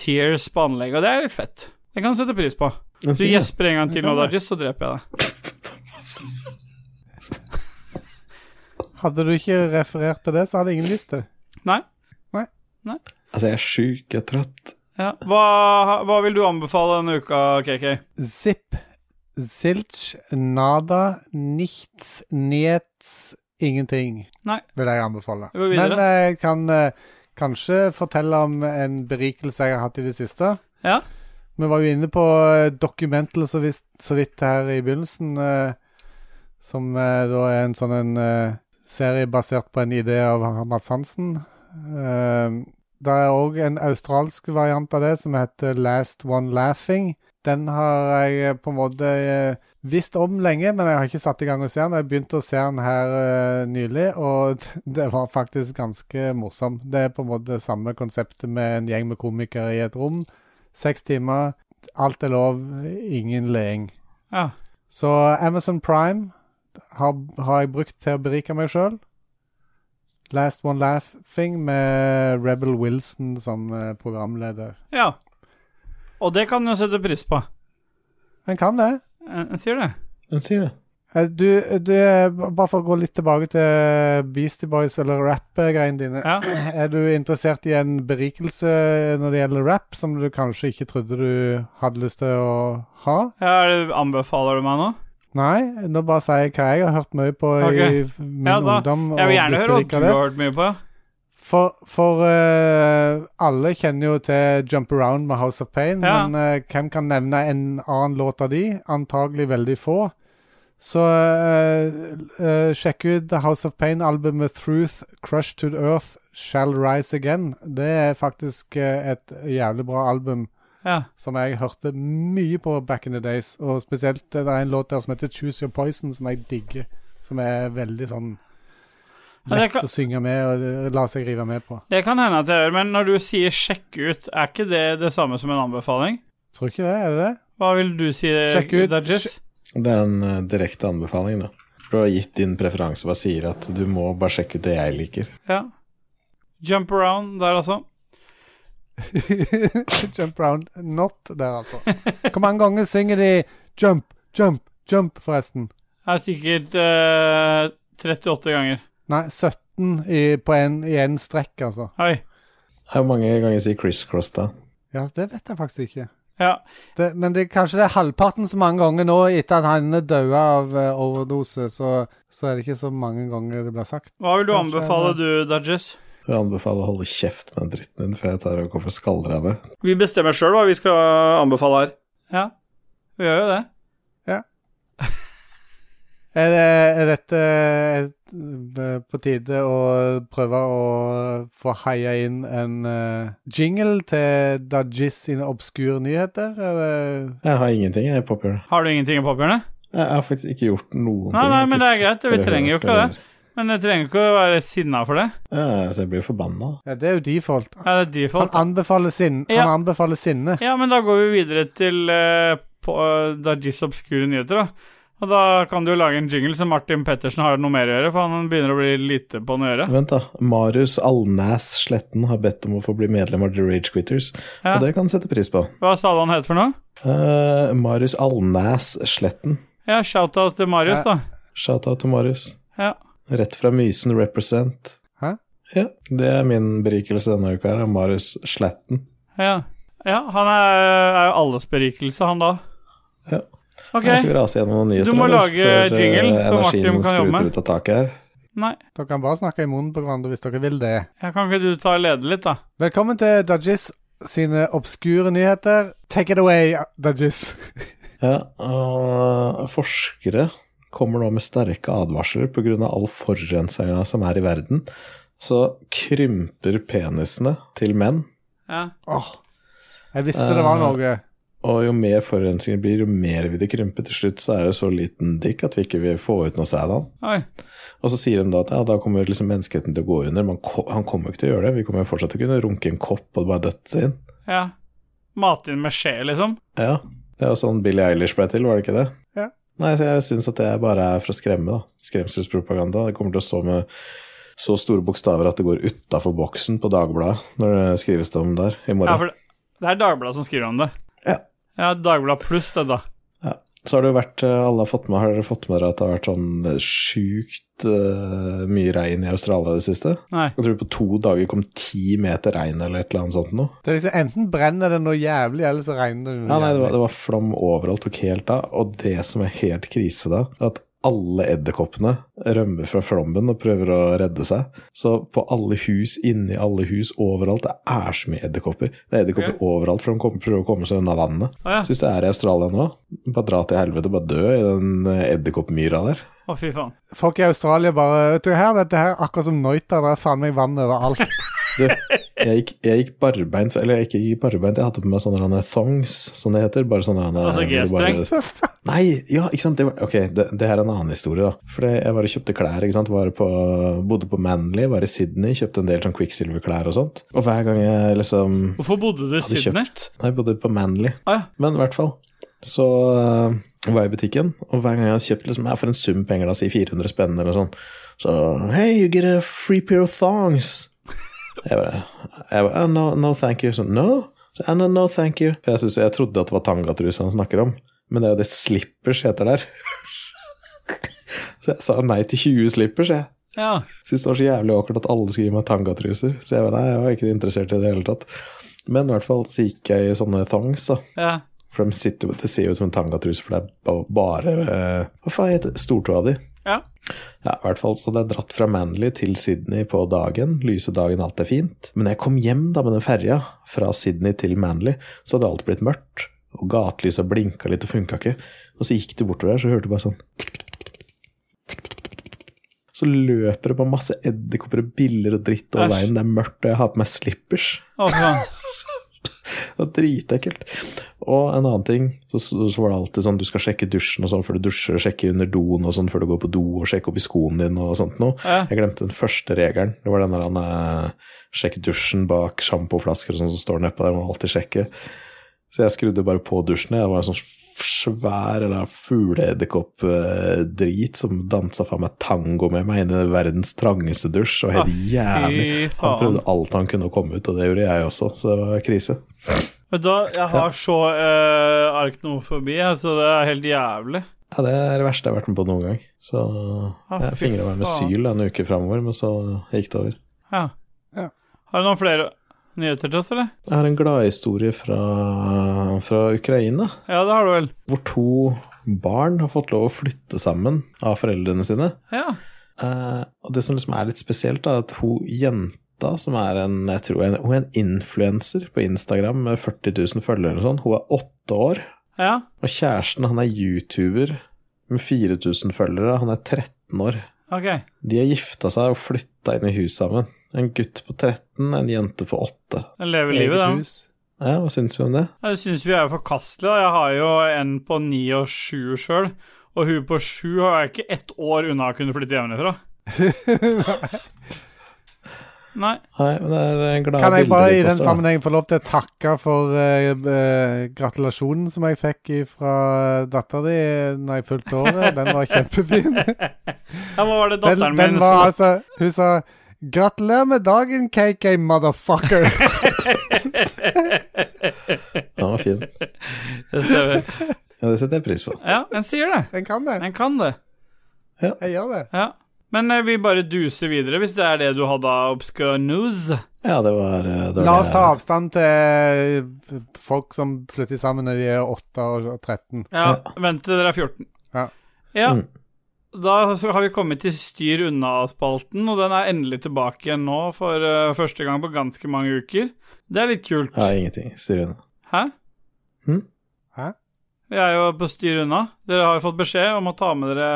Tears på anlegget, og det er litt fett. Det kan du sette pris på. Hvis du gjesper en gang til nå, Dajis, så dreper jeg deg. (laughs) Hadde du ikke referert til det, så hadde ingen visst det. Nei? Altså, jeg er sjuk, jeg er trøtt. Ja. Hva, hva vil du anbefale denne uka, KK? Zip, zilch, nada, nichts, niets, ingenting. Nei. Vil jeg anbefale. Men jeg kan eh, kanskje fortelle om en berikelse jeg har hatt i det siste. Ja. Vi var jo inne på eh, Documental så, visst, så vidt her i begynnelsen, eh, som eh, da er en sånn en eh, serie basert på en idé av Mads Hansen. Eh, det er òg en australsk variant av det som heter Last One Laughing. Den har jeg eh, på en måte eh, visst om lenge, men jeg har ikke satt i gang å se den. Jeg begynte å se den her eh, nylig, og (laughs) det var faktisk ganske morsom. Det er på en måte samme konseptet med en gjeng med komikere i et rom. Seks timer, alt er lov, ingen leing. Ja. Så Amazon Prime har, har jeg brukt til å berike meg sjøl. Last One Laughing med Rebel Wilson som eh, programleder. ja. Og det kan du sette pris på. En kan det. Jeg, jeg sier det. Den sier det. Eh, Du, du, eh, bare for å gå litt tilbake til Beastie Boys eller rap-greiene dine. Ja. (clears throat) Er du interessert i en berikelse når det gjelder rap, som du kanskje ikke trodde du hadde lyst til å ha? Ja, er anbefaler du meg nå? Nei, nå bare sier jeg hva jeg har hørt mye på okay. i min Ja, da- ungdom. Jeg vil gjerne høre hva du har hørt mye på. For, for uh, alle kjenner jo til Jump Around med House of Pain, Ja. men uh, hvem kan nevne en annen låt av de? Antagelig veldig få. Så uh, sjekk ut House of Pain-albumet Truth, Crushed to the Earth, Shall Rise Again. Det er faktisk et jævlig bra album Ja. som jeg hørte mye på back in the days. Og spesielt det er en låt der som heter Choose Your Poison, som jeg digger. Som er veldig sånn lett kan- å synge med og la seg rive med på. Det kan hende at jeg gjør, men når du sier 'sjekk ut', er ikke det det samme som en anbefaling? Tror ikke det, er det det? Hva vil du si, Dajis? Det er en uh, direkte anbefaling, da. For du har gitt din preferanse, bare sier at du må bare sjekke ut det jeg liker. Ja. Jump around der, altså. (laughs) jump round not der, altså. Hvor mange ganger synger de jump, jump, jump, forresten? Det er sikkert uh, 38 ganger. Nei, 17 i, på en, i en strekk, altså. Oi. Hvor mange ganger sier Chris Cross da? Ja, det vet jeg faktisk ikke. Ja. Det, men det, kanskje det er halvparten så mange ganger nå etter at han er døde av eh, overdose, så, så er det ikke så mange ganger det blir sagt. Hva vil du Kanskje anbefale, du, Dajis? Jeg anbefaler å holde kjeft med den dritten din før jeg tar og kommer og skaller deg ned. Vi bestemmer sjøl hva vi skal anbefale her. Ja, vi gjør jo det. Ja. Er, det, rett eh, på tide å prøve å få heia inn en uh, jingle til Dajis sine obskure nyheter? Eller? Jeg har ingenting, i pophjørnet. Har du ingenting i pophjørnet? Jeg har faktisk ikke gjort noen Nei, ting. nei, men det er greit, vi trenger jo ikke det. Men jeg trenger ikke å være sinna for det. Ja, så jeg blir forbanna. Ja, det er jo default. Ja, det er Han default. anbefaler, sin, Ja. han anbefaler sinne. Ja, men da går vi videre til uh, Dajis obskure nyheter, da. Og da kan du jo lage en jingle så Martin Pettersen har noe mer å gjøre, for han begynner å bli lite på noe å gjøre. Vent, da. Marius Alnæs Sletten har bedt om å få bli medlem av The Rage Quitters, Ja. og det kan sette pris på. Hva sa du han het for noe? Uh, Marius Alnæs Sletten. Ja, shout-out til Marius, da. Shout-out til Marius. Ja. Rett fra Mysen represent. Hæ? Ja, det er min berikelse denne uka her, er Marius Slatten. Ja, ja han er, er jo alles berikelse, han da. Ja. Ok. Jeg skal rase gjennom noen nyheter. Du må lage eller, eh, jingle, så energien Martin kan jobbe. spruter ut av taket her. Nei, Dere kan bare snakke i munnen på hverandre hvis dere vil det. ja, kan ikke du ta og lede litt, da? Velkommen til Dajis sine obskure nyheter. Take it away, Dajis. Ja, og forskere kommer nå med sterke advarsler pga. all forurensninga som er i verden. Så krymper penisene til menn, Ja. Åh, jeg visste det var noe. og jo mer forurensninger blir, jo mer vil det krympe. Til slutt så er det så liten dick at vi ikke vil få ut noe sæd av den. Oi. Og så sier de da at ja, da kommer liksom menneskeheten til å gå under. Men han kommer jo ikke til å gjøre det. Vi kommer jo fortsatt til å kunne runke en kopp og bare døtte inn. Ja. Mate inn med skje, liksom? Ja, det er jo sånn Billie Eilish ble til, var det ikke det? Ja. Nei, jeg syns at det bare er for å skremme, da. Skremselspropaganda. Det kommer til å stå med så store bokstaver at det går utafor boksen på Dagbladet når det skrives det om der i morgen. Ja, for det er Dagbladet som skriver om det. Ja. Ja, Dagbladet pluss det, da. Så har det jo vært eh, Alle har fått med Har dere fått med dere at det har vært sånn eh, sjukt uh, mye regn i Australia i det siste? Nei. Jeg tror på to dager kom ti meter regn eller et eller annet sånt noe. Det er liksom Enten brenner det noe jævlig, eller så regner det noe Ja, nei, det var, det var flom overalt, tok helt av. Og det som er helt krise da, er at alle edderkoppene rømmer fra flommen og prøver å redde seg. Så på alle hus, inni alle hus, overalt, det er så mye edderkopper. Det er edderkopper okay. overalt, for de kommer, prøver å komme seg unna vannet. Ah, ja. Så hvis du er i Australia nå, bare dra til helvete, bare dø i den eh, edderkoppmyra der. Å, fy faen. Folk i Australia bare Vet du her, dette her er akkurat som Noita. Det er faen meg vann overalt. (laughs) Du, jeg gikk, jeg gikk barbeint, eller jeg gikk ikke barbeint, jeg hadde på meg sånne thongs, som det heter. Bare sånne Altså G-streng? Nei, ja, ikke sant. Det var, ok, det, det her er en annen historie, da. For jeg var og kjøpte klær, ikke sant. Var på, bodde på Manly, var i Sydney, kjøpte en del sånn Quicksilver-klær og sånt. Og hver gang jeg liksom Hvorfor bodde du i Sydney? kjøpt Nei, jeg bodde på Manly. Ah, ja. Men i hvert fall. Så øh, var jeg i butikken, og hver gang jeg har kjøpt liksom, ja, for en sum penger, da, si 400 spenn eller sånn, så Hey, you get a free pair of thongs. Jeg bare, jeg bare «Ah, no, no, thank you. Så, no? Så, «Ah, no, no, thank you. For jeg, synes, jeg trodde at det var tangatruse han snakker om, men det er jo det slippers heter der. (laughs) så jeg sa nei til 20 slippers, jeg. Ja. Syns det var så jævlig åkert at alle skulle gi meg tangatruser. Så jeg bare, nei, jeg var ikke interessert i det hele tatt. Men i hvert fall så gikk jeg i sånne thongs, da. ja. For de sitter, det ser jo ut som en tangatruse, for det er bare eh, Hva faen heter det? Stortåa di? Ja. ja. i hvert fall så hadde jeg dratt fra Manly til Sydney på dagen. Lyse dagen, alt er fint. Men jeg kom hjem da med den ferja fra Sydney til Manly, så hadde alt blitt mørkt. Og gatelysa blinka litt og funka ikke. Og så gikk du bortover der, så hørte du bare sånn Så løper det bare masse edderkopper og biller og dritt over veien. Det er mørkt, og jeg har på meg slippers. Oh, ja. (laughs) Det var dritekkelt. Og en annen ting, så, så var det alltid sånn du skal sjekke dusjen og sånn før du dusjer, sjekke under doen og sånn før du går på do, og sjekke opp i skoene dine og sånt noe. Ja. Jeg glemte den første regelen. Det var den der han eh, sjekk dusjen bak sjampoflasker og sånn som står nedpå der, må alltid sjekke. Så jeg skrudde bare på dusjen. Det var en sånn svær eller fugleedderkopp-drit som dansa faen meg tango med meg inn i verdens trangeste dusj, og helt Ah, jævlig. Han prøvde alt han kunne å komme ut, og det gjorde jeg også, så det var krise. Vet du hva, jeg har så uh, arknofobi, så det er helt jævlig. Ja, det er det verste jeg har vært med på noen gang. Så Ah, jeg fingra meg med syl en uke framover, men så gikk det over. Ja. Ja. Har du noen flere nyheter til oss, eller? Jeg har en gladhistorie fra, fra Ukraina, Ja, det har du vel. hvor to barn har fått lov å flytte sammen av foreldrene sine. Ja. Eh, og det som liksom er litt spesielt, er at hun jenta, som er en jeg tror en, hun er en influenser på Instagram med 40 000 følgere eller sånn, hun er åtte år. Ja. Og kjæresten, han er YouTuber med 4000 følgere, han er 13 år. Ok. De har gifta seg og flytta inn i hus sammen. En gutt på 13, en jente på 8. Den lever livet, da. Ja, hva syns vi om det? Jeg syns vi er forkastelige. Jeg har jo en på 9 og 7 sjøl, og hun på 7 har jeg ikke ett år unna å kunne flytte hjemmefra. (laughs) Nei. Nei, men det er eh, glade Kan jeg bare i den sammenhengen sammenheng få lov til å takke for uh, uh, gratulasjonen som jeg fikk fra dattera di når jeg fulgte året. Den var kjempefin. (laughs) Ja, hva var det datteren den min var sa? altså Hun sa 'Gratulerer med dagen, KK motherfucker'. (laughs) Den var fin. Det stemmer. Ja, det setter jeg pris på. Ja, en sier det. Den kan det. Den kan det. Jeg gjør det. Ja. Men eh, vi bare duser videre, hvis det er det du hadde av obscure news. Ja, det var, eh, det var La oss ta avstand til eh, folk som flytter sammen når de er 8 og 13. Ja, vent til dere er 14. Ja. Ja. Mm. Da har vi kommet til Styr unna-spalten, og den er endelig tilbake igjen nå for uh, første gang på ganske mange uker. Det er litt kult. Ja, ingenting. Styr unna. Hæ? Hm? Hæ? Vi er jo på Styr unna. Dere har jo fått beskjed om å ta med dere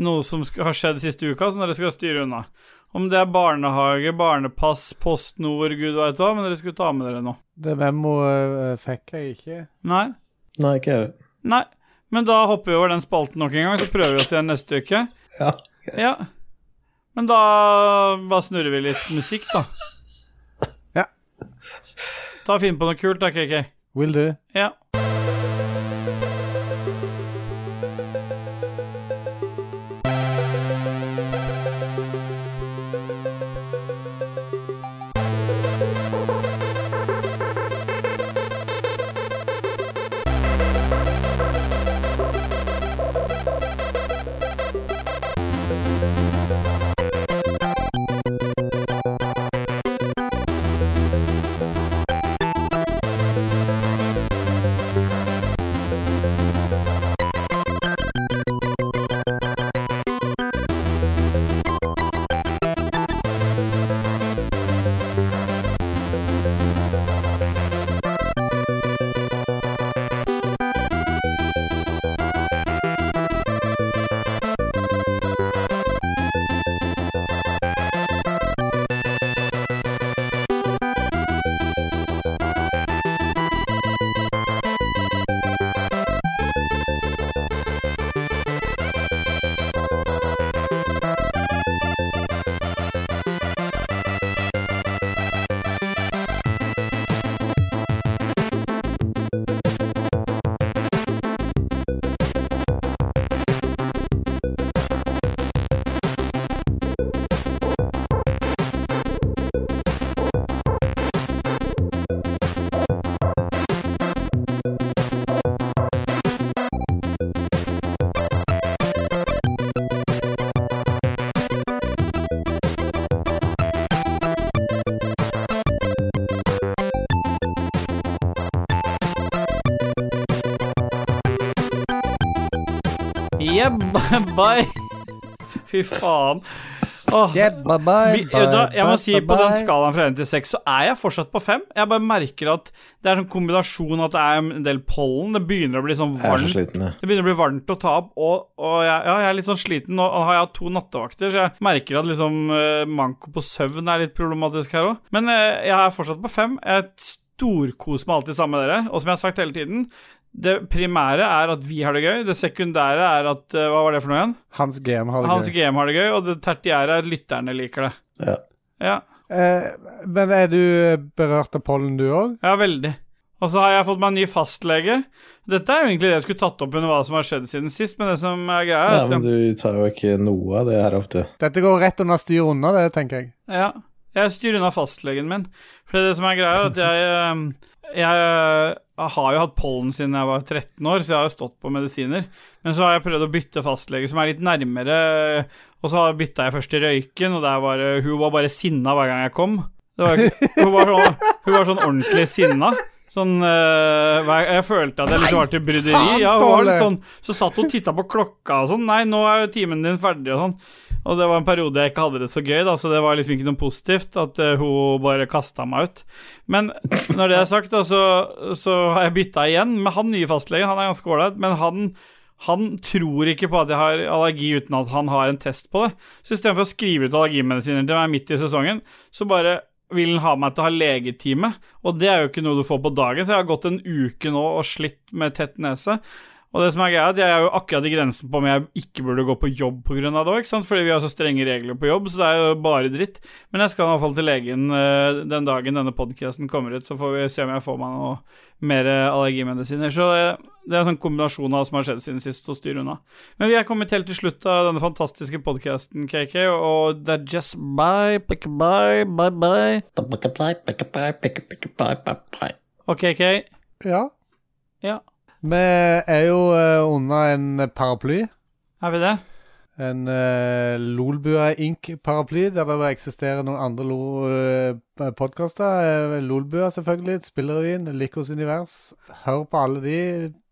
noe som har skjedd siste uka, så dere skal styre unna. Om det er barnehage, barnepass, PostNord, gud veit hva, men dere skulle ta med dere noe. Det memoet fikk jeg ikke. Nei? Nei, ikke jeg. Nei. Men da hopper vi over den spalten nok en gang, så prøver vi oss igjen neste uke. Ja. Ja. Men da bare snurrer vi litt musikk, da. Ja. Ta Finn på noe kult da, KK. Will do. Ja. Bye, bye. Fy faen. Oh. Yeah, bye bye, Vi, hva, jeg må si bye, På den skalaen fra 1 til 6 så er jeg fortsatt på 5. Jeg bare merker at det er en kombinasjon at det er en del pollen. Det begynner å bli sånn er så varmt. sliten, ja. Det begynner å bli varmt å ta opp, og, og jeg, ja, jeg er litt sånn sliten. Nå har jeg hatt to nattevakter, så jeg merker at liksom uh, manko på søvn er litt problematisk her òg. Men eh, jeg er fortsatt på 5. Jeg storkos med alt sammen med dere, og som jeg har sagt hele tiden det primære er at vi har det gøy. Det sekundære er at eh, Hva var det for noe igjen? Hans GM har det Hans gøy. GM har det gøy, og det tertiære er at lytterne liker det. Ja. Ja, Eh, men er du berørt av pollen, du òg? ja veldig. Og så har jeg fått meg en ny fastlege. Dette er jo egentlig det jeg skulle tatt opp under hva som har skjedd siden sist, men det som er greia, er ja, men du tar jo ikke noe av det her opp, du. Dette går rett under styr unna, det, tenker jeg. Ja, jeg styrer unna fastlegen min. For det som er greia, er at jeg eh, Jeg eh, har jo hatt pollen siden jeg var 13 år, så jeg har jo stått på medisiner. Men så har jeg prøvd å bytte fastlege som er litt nærmere, og så bytta jeg først til Røyken, og var Hun var bare sinna hver gang jeg kom. Det var, hun, var sånn, hun var sånn ordentlig sinna. Sånn eh, Jeg følte at jeg liksom var til bryderi. Ja, sånn, så satt hun og titta på klokka og sånn. Nei, nå er jo timen din ferdig og sånn. Og det var en periode jeg ikke hadde det så gøy, da, så det var liksom ikke noe positivt at uh, hun bare kasta meg ut. Men når det er sagt, da, så, så har jeg bytta igjen med han nye fastlegen. Han er ganske ålreit, men han, han tror ikke på at jeg har allergi uten at han har en test på det. Så istedenfor å skrive ut allergimedisiner til meg midt i sesongen, så bare vil han ha meg til å ha legetime, og det er jo ikke noe du får på dagen, så jeg har gått en uke nå og slitt med tett nese. Og det som er greia, jeg er jo akkurat i grensen på om jeg ikke burde gå på jobb pga. det òg, ikke sant? fordi vi har så strenge regler på jobb, så det er jo bare dritt. Men jeg skal i hvert fall til legen eh, den dagen denne podkasten kommer ut, så får vi se om jeg får meg noe mer eh, allergimedisiner. Så det, er en sånn kombinasjon av hva som har skjedd siden sist, og styr unna. Men vi er kommet helt til slutt av denne fantastiske podkasten, KK, og det er just bye, pick bye, bye, bye. Og KK, Ja. Ja. Vi er jo uh, under en paraply. er vi det? En uh, Lolbua Inc.-paraply, der det eksisterer noen andre lo, uh, podkaster. Uh, Lolbua, selvfølgelig. Spillerevyen. Likos univers. Hør på alle de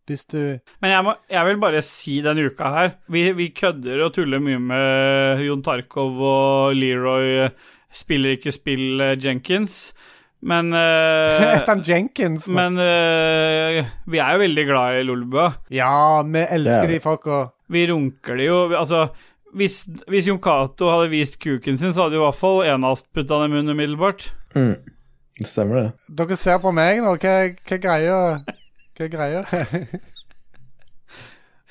hvis du Men jeg, må, jeg vil bare si denne uka her Vi, vi kødder og tuller mye med Jon Tarkov og Leroy spiller ikke spill eh, Jenkins, men (laughs) eh, Ethan Jenkins. nå. Men eh, vi er jo veldig glad i Lolbua. Ja, vi elsker er de folka. Vi runker de jo. Altså, hvis, hvis Jon Cato hadde vist kuken sin, så hadde jo i hvert fall enast putta den i munnen umiddelbart. Mm. Det stemmer, det. Dere ser på meg nå. Hva, hva greier Hva greier? (laughs)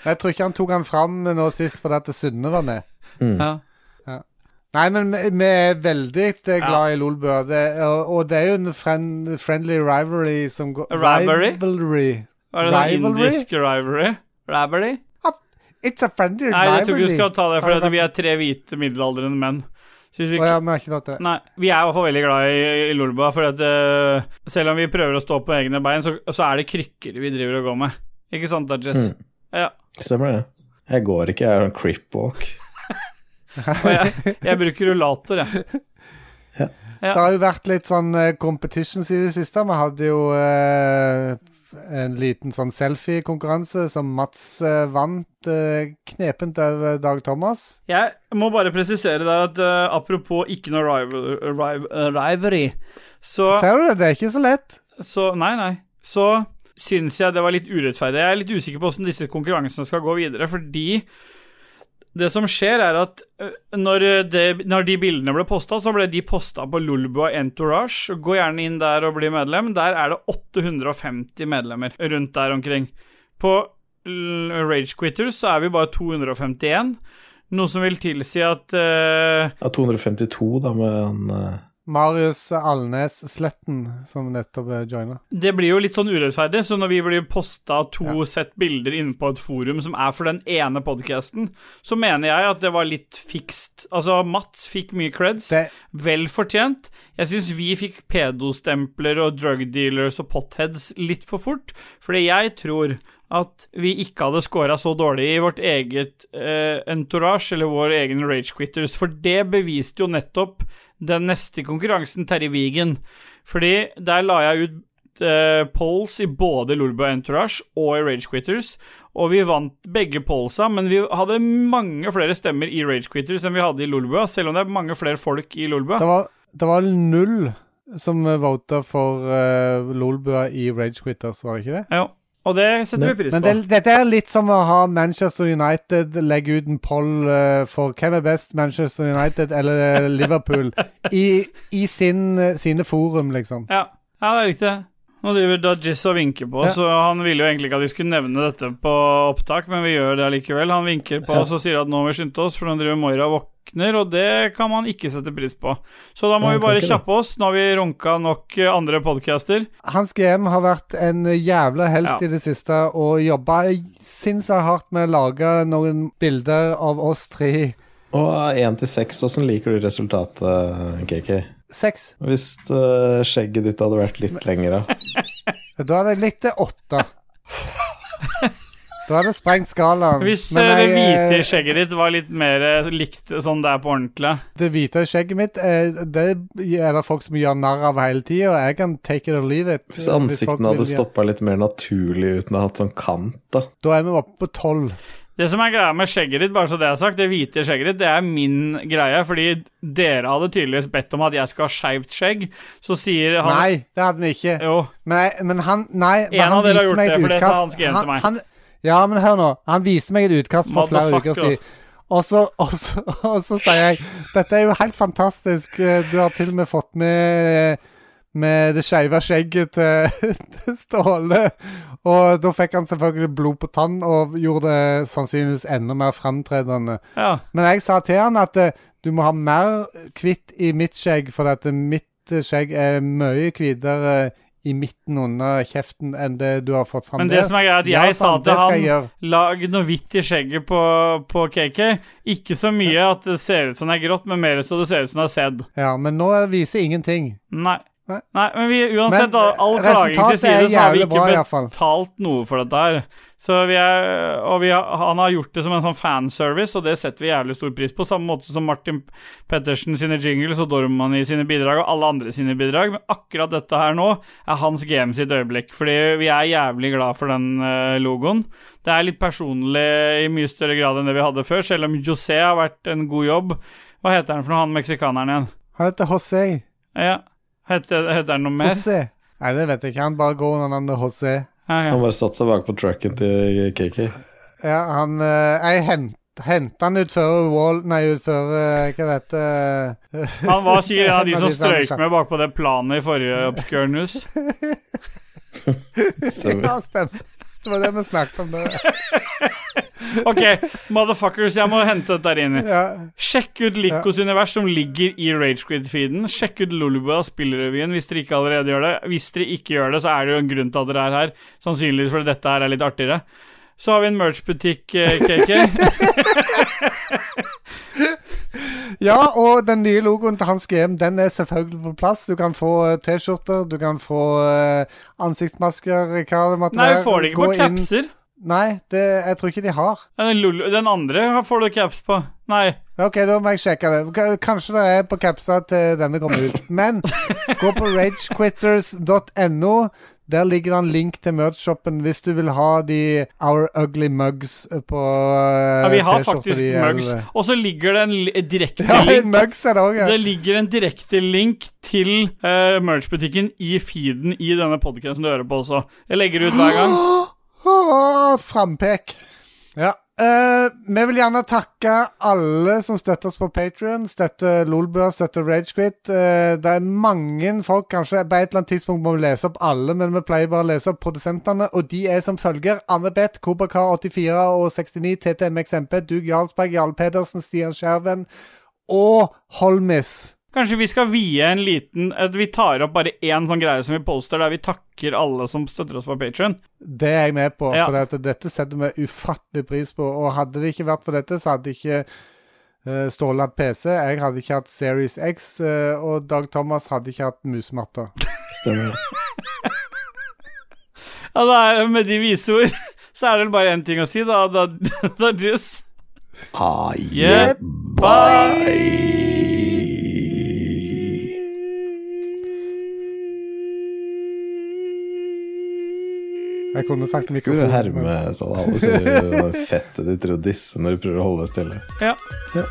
Jeg tror ikke han tok han fram nå sist fordi at Sunne var med. Mm. Ja. Nei, men vi, er veldig eh, glad i. Det, og, det er jo en friend, friendly rivalry som går Rivalry? Rivalry. Er det noe Rivalry? indisk rivalry? Rivalry? It's a friendly Nei, jeg tror ikke du skal ta det, for vi er tre hvite middelaldrende menn. Vi Å ja, men ikke det. Nei, vi er i hvert fall veldig glad i, i Lolbua, for at uh, selv om vi prøver å stå på egne bein, så, så er det krykker vi driver og går med. Ikke sant da, Jess? Mm. Ja. Stemmer det. Jeg går ikke, jeg har en crip walk. Og jeg, jeg bruker rullator, jeg. (laughs) Det har jo vært litt sånn eh, competitions i det siste. Vi hadde jo eh, en liten sånn selfie-konkurranse som Mats eh, vant eh, knepent over Dag Thomas. Jeg må bare presisere der at eh, apropos ikke noe rival, rival, eh, rivalry, så, Ser du det? Det er ikke så lett. så Nei, nei. Så syns jeg det var litt urettferdig. Jeg er litt usikker på hvordan disse konkurransene skal gå videre, fordi det som skjer, er at øh, når, det, når de bildene ble posta, så ble de posta på Lulboa Entourage. Gå gjerne inn der og bli medlem. Der er det 850 medlemmer rundt der omkring. På Rage Quitters så er vi bare 251, noe som vil tilsi at uh, Ja, 252, da, med en eh, Marius Alnes Sletten, som nettopp uh, joina. Det blir jo litt sånn urettferdig, så når vi blir posta to sett bilder inne på et forum som er for den ene podcasten, så mener jeg at det var litt fikst. Altså, Mats fikk mye creds, Det, vel fortjent. Jeg syns vi fikk pedostempler og drug dealers og potheads litt for fort, fordi jeg tror at vi ikke hadde scora så dårlig i vårt eget eh, entourage, eller vår egen Rage Quitters, for det beviste jo nettopp den neste konkurransen, Terje Vigen. Fordi der la jeg ut eh, polls i både Lolbua Entourage og i Rage Quitters, og vi vant begge pollsa, men vi hadde mange flere stemmer i Rage Quitters enn vi hadde i Lolbua, selv om det er mange flere folk i Lolbua. det, var, det var null som vota for uh, Lolbua i Rage Quitters, var det ikke det? Ja, og det setter vi pris Men på. det, dette er litt som å ha Manchester United legge ut en poll eh, for hvem er best, Manchester United eller eh, Liverpool, i, i sin, eh, sine forum, liksom. Ja, ja det er riktig. Nå driver Dajis og vinker på oss, Ja. og han ville jo egentlig ikke at vi skulle nevne dette på opptak, men vi gjør det allikevel. Han vinker på oss og sier at nå må vi skynde oss, for nå driver Moira og våkner, og det kan man ikke sette pris på. Så da må Ja, vi bare kjappe oss. Nå har vi runka nok andre podcaster. Hans GM har vært en jævla helt Ja. i det siste og jobba sinnssykt hardt med å lage noen bilder av oss tre. Og én til seks, åssen liker du resultatet, KK? Seks. Hvis uh, skjegget ditt hadde vært litt lengre. (laughs) Da hadde jeg likt det åtte. Da hadde jeg sprengt skalaen. Hvis Men eh, det hvite eh, i skjegget ditt var litt mer eh, likt sånn det er på ordentlig Det hvite skjegget mitt, eh, det er det folk som gjør narr av hele tida, og jeg kan take it or leave it. Hvis ansiktene hadde stoppa litt mer naturlig uten å ha hatt sånn kant, da. Da er vi oppe på tolv. Det som er greia med skjegget ditt, bare så det er sagt, det hvite skjegget ditt, det er min greie, fordi dere hadde tydeligvis bedt om at jeg skal ha skeivt skjegg. Så sier han Nei, det hadde vi ikke. Jo. Men, men han Nei. men En han viste gjort meg et det, for det sa utkast. han til meg. Han, ja, men hør nå. Han viste meg et utkast for flere uker siden. Og så, og, så, og så sier jeg Dette er jo helt fantastisk. Du har til og med fått med med det skeive skjegget til, til Ståle. Og da fikk han selvfølgelig blod på tann, og gjorde det sannsynligvis enda mer framtredende. Ja. Men jeg sa til han at eh, du må ha mer hvitt i mitt skjegg, for at mitt skjegg er mye hvitere i midten under kjeften enn det du har fått fram Men det som er er at Ja, jeg sa til jeg han. Lag noe hvitt i skjegget på, på KK. Ikke så mye at det ser ut som det er grått, men mer så det ser ut som det er sedd. Ja, men nå viser ingenting. Nei. Nei. Nei, men vi, uansett, Men, all, all klaging til side, så har vi ikke bra, betalt noe for dette her. Så vi er, og vi har, han har gjort det som en sånn fanservice, og det setter vi jævlig stor pris på. Samme måte som Martin Pettersen sine jingles og Dorman i sine bidrag, og alle andre sine bidrag. Men akkurat dette her nå er hans game sitt øyeblikk, fordi vi er jævlig glad for den eh, logoen. Det er litt personlig i mye større grad enn det vi hadde før, selv om José har vært en god jobb. Hva heter han for noe, han meksikaneren igjen? Han heter José. Ja, heter, heter han noe mer? José. Nei, det vet jeg ikke. Han bare går under navnet José. Ah, ja. Han bare satte seg bak på trucken til KK. Ja, han eh, Jeg hent, henta han utfører Wall Nei, utfører... eh, Hva heter det Han var sikkert en av de som (laughs) strøyk med bakpå det planet i forrige Obscure News. Stemmer. Ja, stemmer. Det var det vi snakket om. Det. (laughs) Ok, motherfuckers, jeg må hente dette her inn. Ja. Sjekk ut Likos univers, som ligger i Ragequid-feeden. Sjekk ut Lolubua spillrevyen hvis dere ikke allerede gjør det. Hvis dere ikke gjør det, så er det jo en grunn til at dere er her. Sannsynligvis fordi dette her er litt artigere. Så har vi en merch-butikk, eh, KK. (laughs) ja, og den nye logoen til Hans GM Den er selvfølgelig på plass. Du kan få eh, T-skjorter, du kan få eh, ansiktsmasker, hva det måtte Nei, være. vi får det ikke på capser. Nei, det, jeg tror ikke de har. Den andre får du caps på. Nei. Ok, da må jeg sjekke det. Kanskje det er på capsa til denne kommer ut. Men (laughs) gå på ragequitters.no. Der ligger det en link til merch-shoppen hvis du vil ha de Our Ugly Mugs på uh, Ja, vi har faktisk mugs. Og så ligger det en direkte Ja, link mugs er det òg. Det ligger en direkte link til uh, merch-butikken i feeden i denne podcasten du hører på også. Jeg legger ut hver gang. (gasps) Frampek. Ja. Eh, vi vil gjerne takke alle som støtter oss på Patrion. Støtter Lolbua, støtter Ragequit. Uh, det er mange folk, kanskje på et eller annet tidspunkt må vi lese opp alle, men vi pleier bare å lese opp produsentene, og de er som følger. Anne Beth, Kobakar84 og 69, TTMXMP, Dug Jarlsberg, Jarl Pedersen, Stian Skjerven og Holmis. Kanskje vi skal vie en liten at Vi tar opp bare én sånn greie som vi poster, der vi takker alle som støtter oss på Patrion. Det er jeg med på, Ja. for at dette setter vi ufattelig pris på. Og hadde det ikke vært for dette, så hadde ikke uh, Ståle hatt PC. Jeg hadde ikke hatt Series X, uh, og Dag Thomas hadde ikke hatt musmatta. Stemmer det. (laughs) Ja, det er, Med de vise ord (laughs) så er det vel bare én ting å si, da. da, (laughs) da just. Ah, Yeah, Jeg kunne sagt Skulle mikrofon. men- herme sånn alle sier det er fettet ditt og disse når du prøver å holde deg stille. Ja. Ja.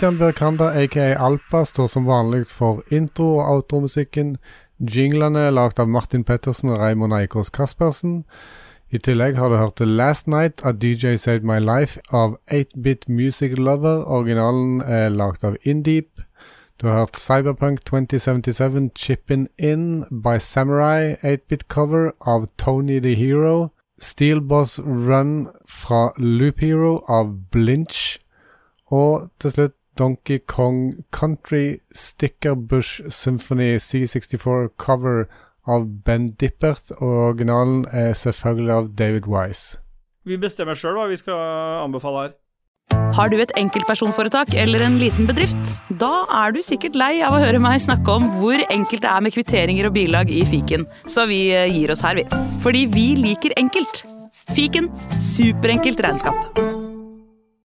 Christian Berkander, aka Alpa, står som vanlig for intro- og outromusikken. Jinglene er lagd av Martin Pettersen og Raymond Eikås Caspersen. I tillegg har du hørt The Last Night av DJ Saved My Life av 8-Bit Music Lover. Originalen er lagd av Indeep. Du har hørt Cyberpunk 2077 Chippin' In by Samurai 8-Bit Cover av Tony the Hero. Steel Boss Run fra Loop Hero av Blinch. Og til slutt Donkey Kong Country Sticker Bush Symphony C64 cover av Ben Dippert. Og originalen er selvfølgelig av David Wise. Vi bestemmer sjøl hva vi skal anbefale her. Har du et enkeltpersonforetak eller en liten bedrift? Da er du sikkert lei av å høre meg snakke om hvor enkelt det er med kvitteringer og bilag i fiken, så vi eh, gir oss her, vi. Fordi vi liker enkelt. Fiken superenkelt regnskap.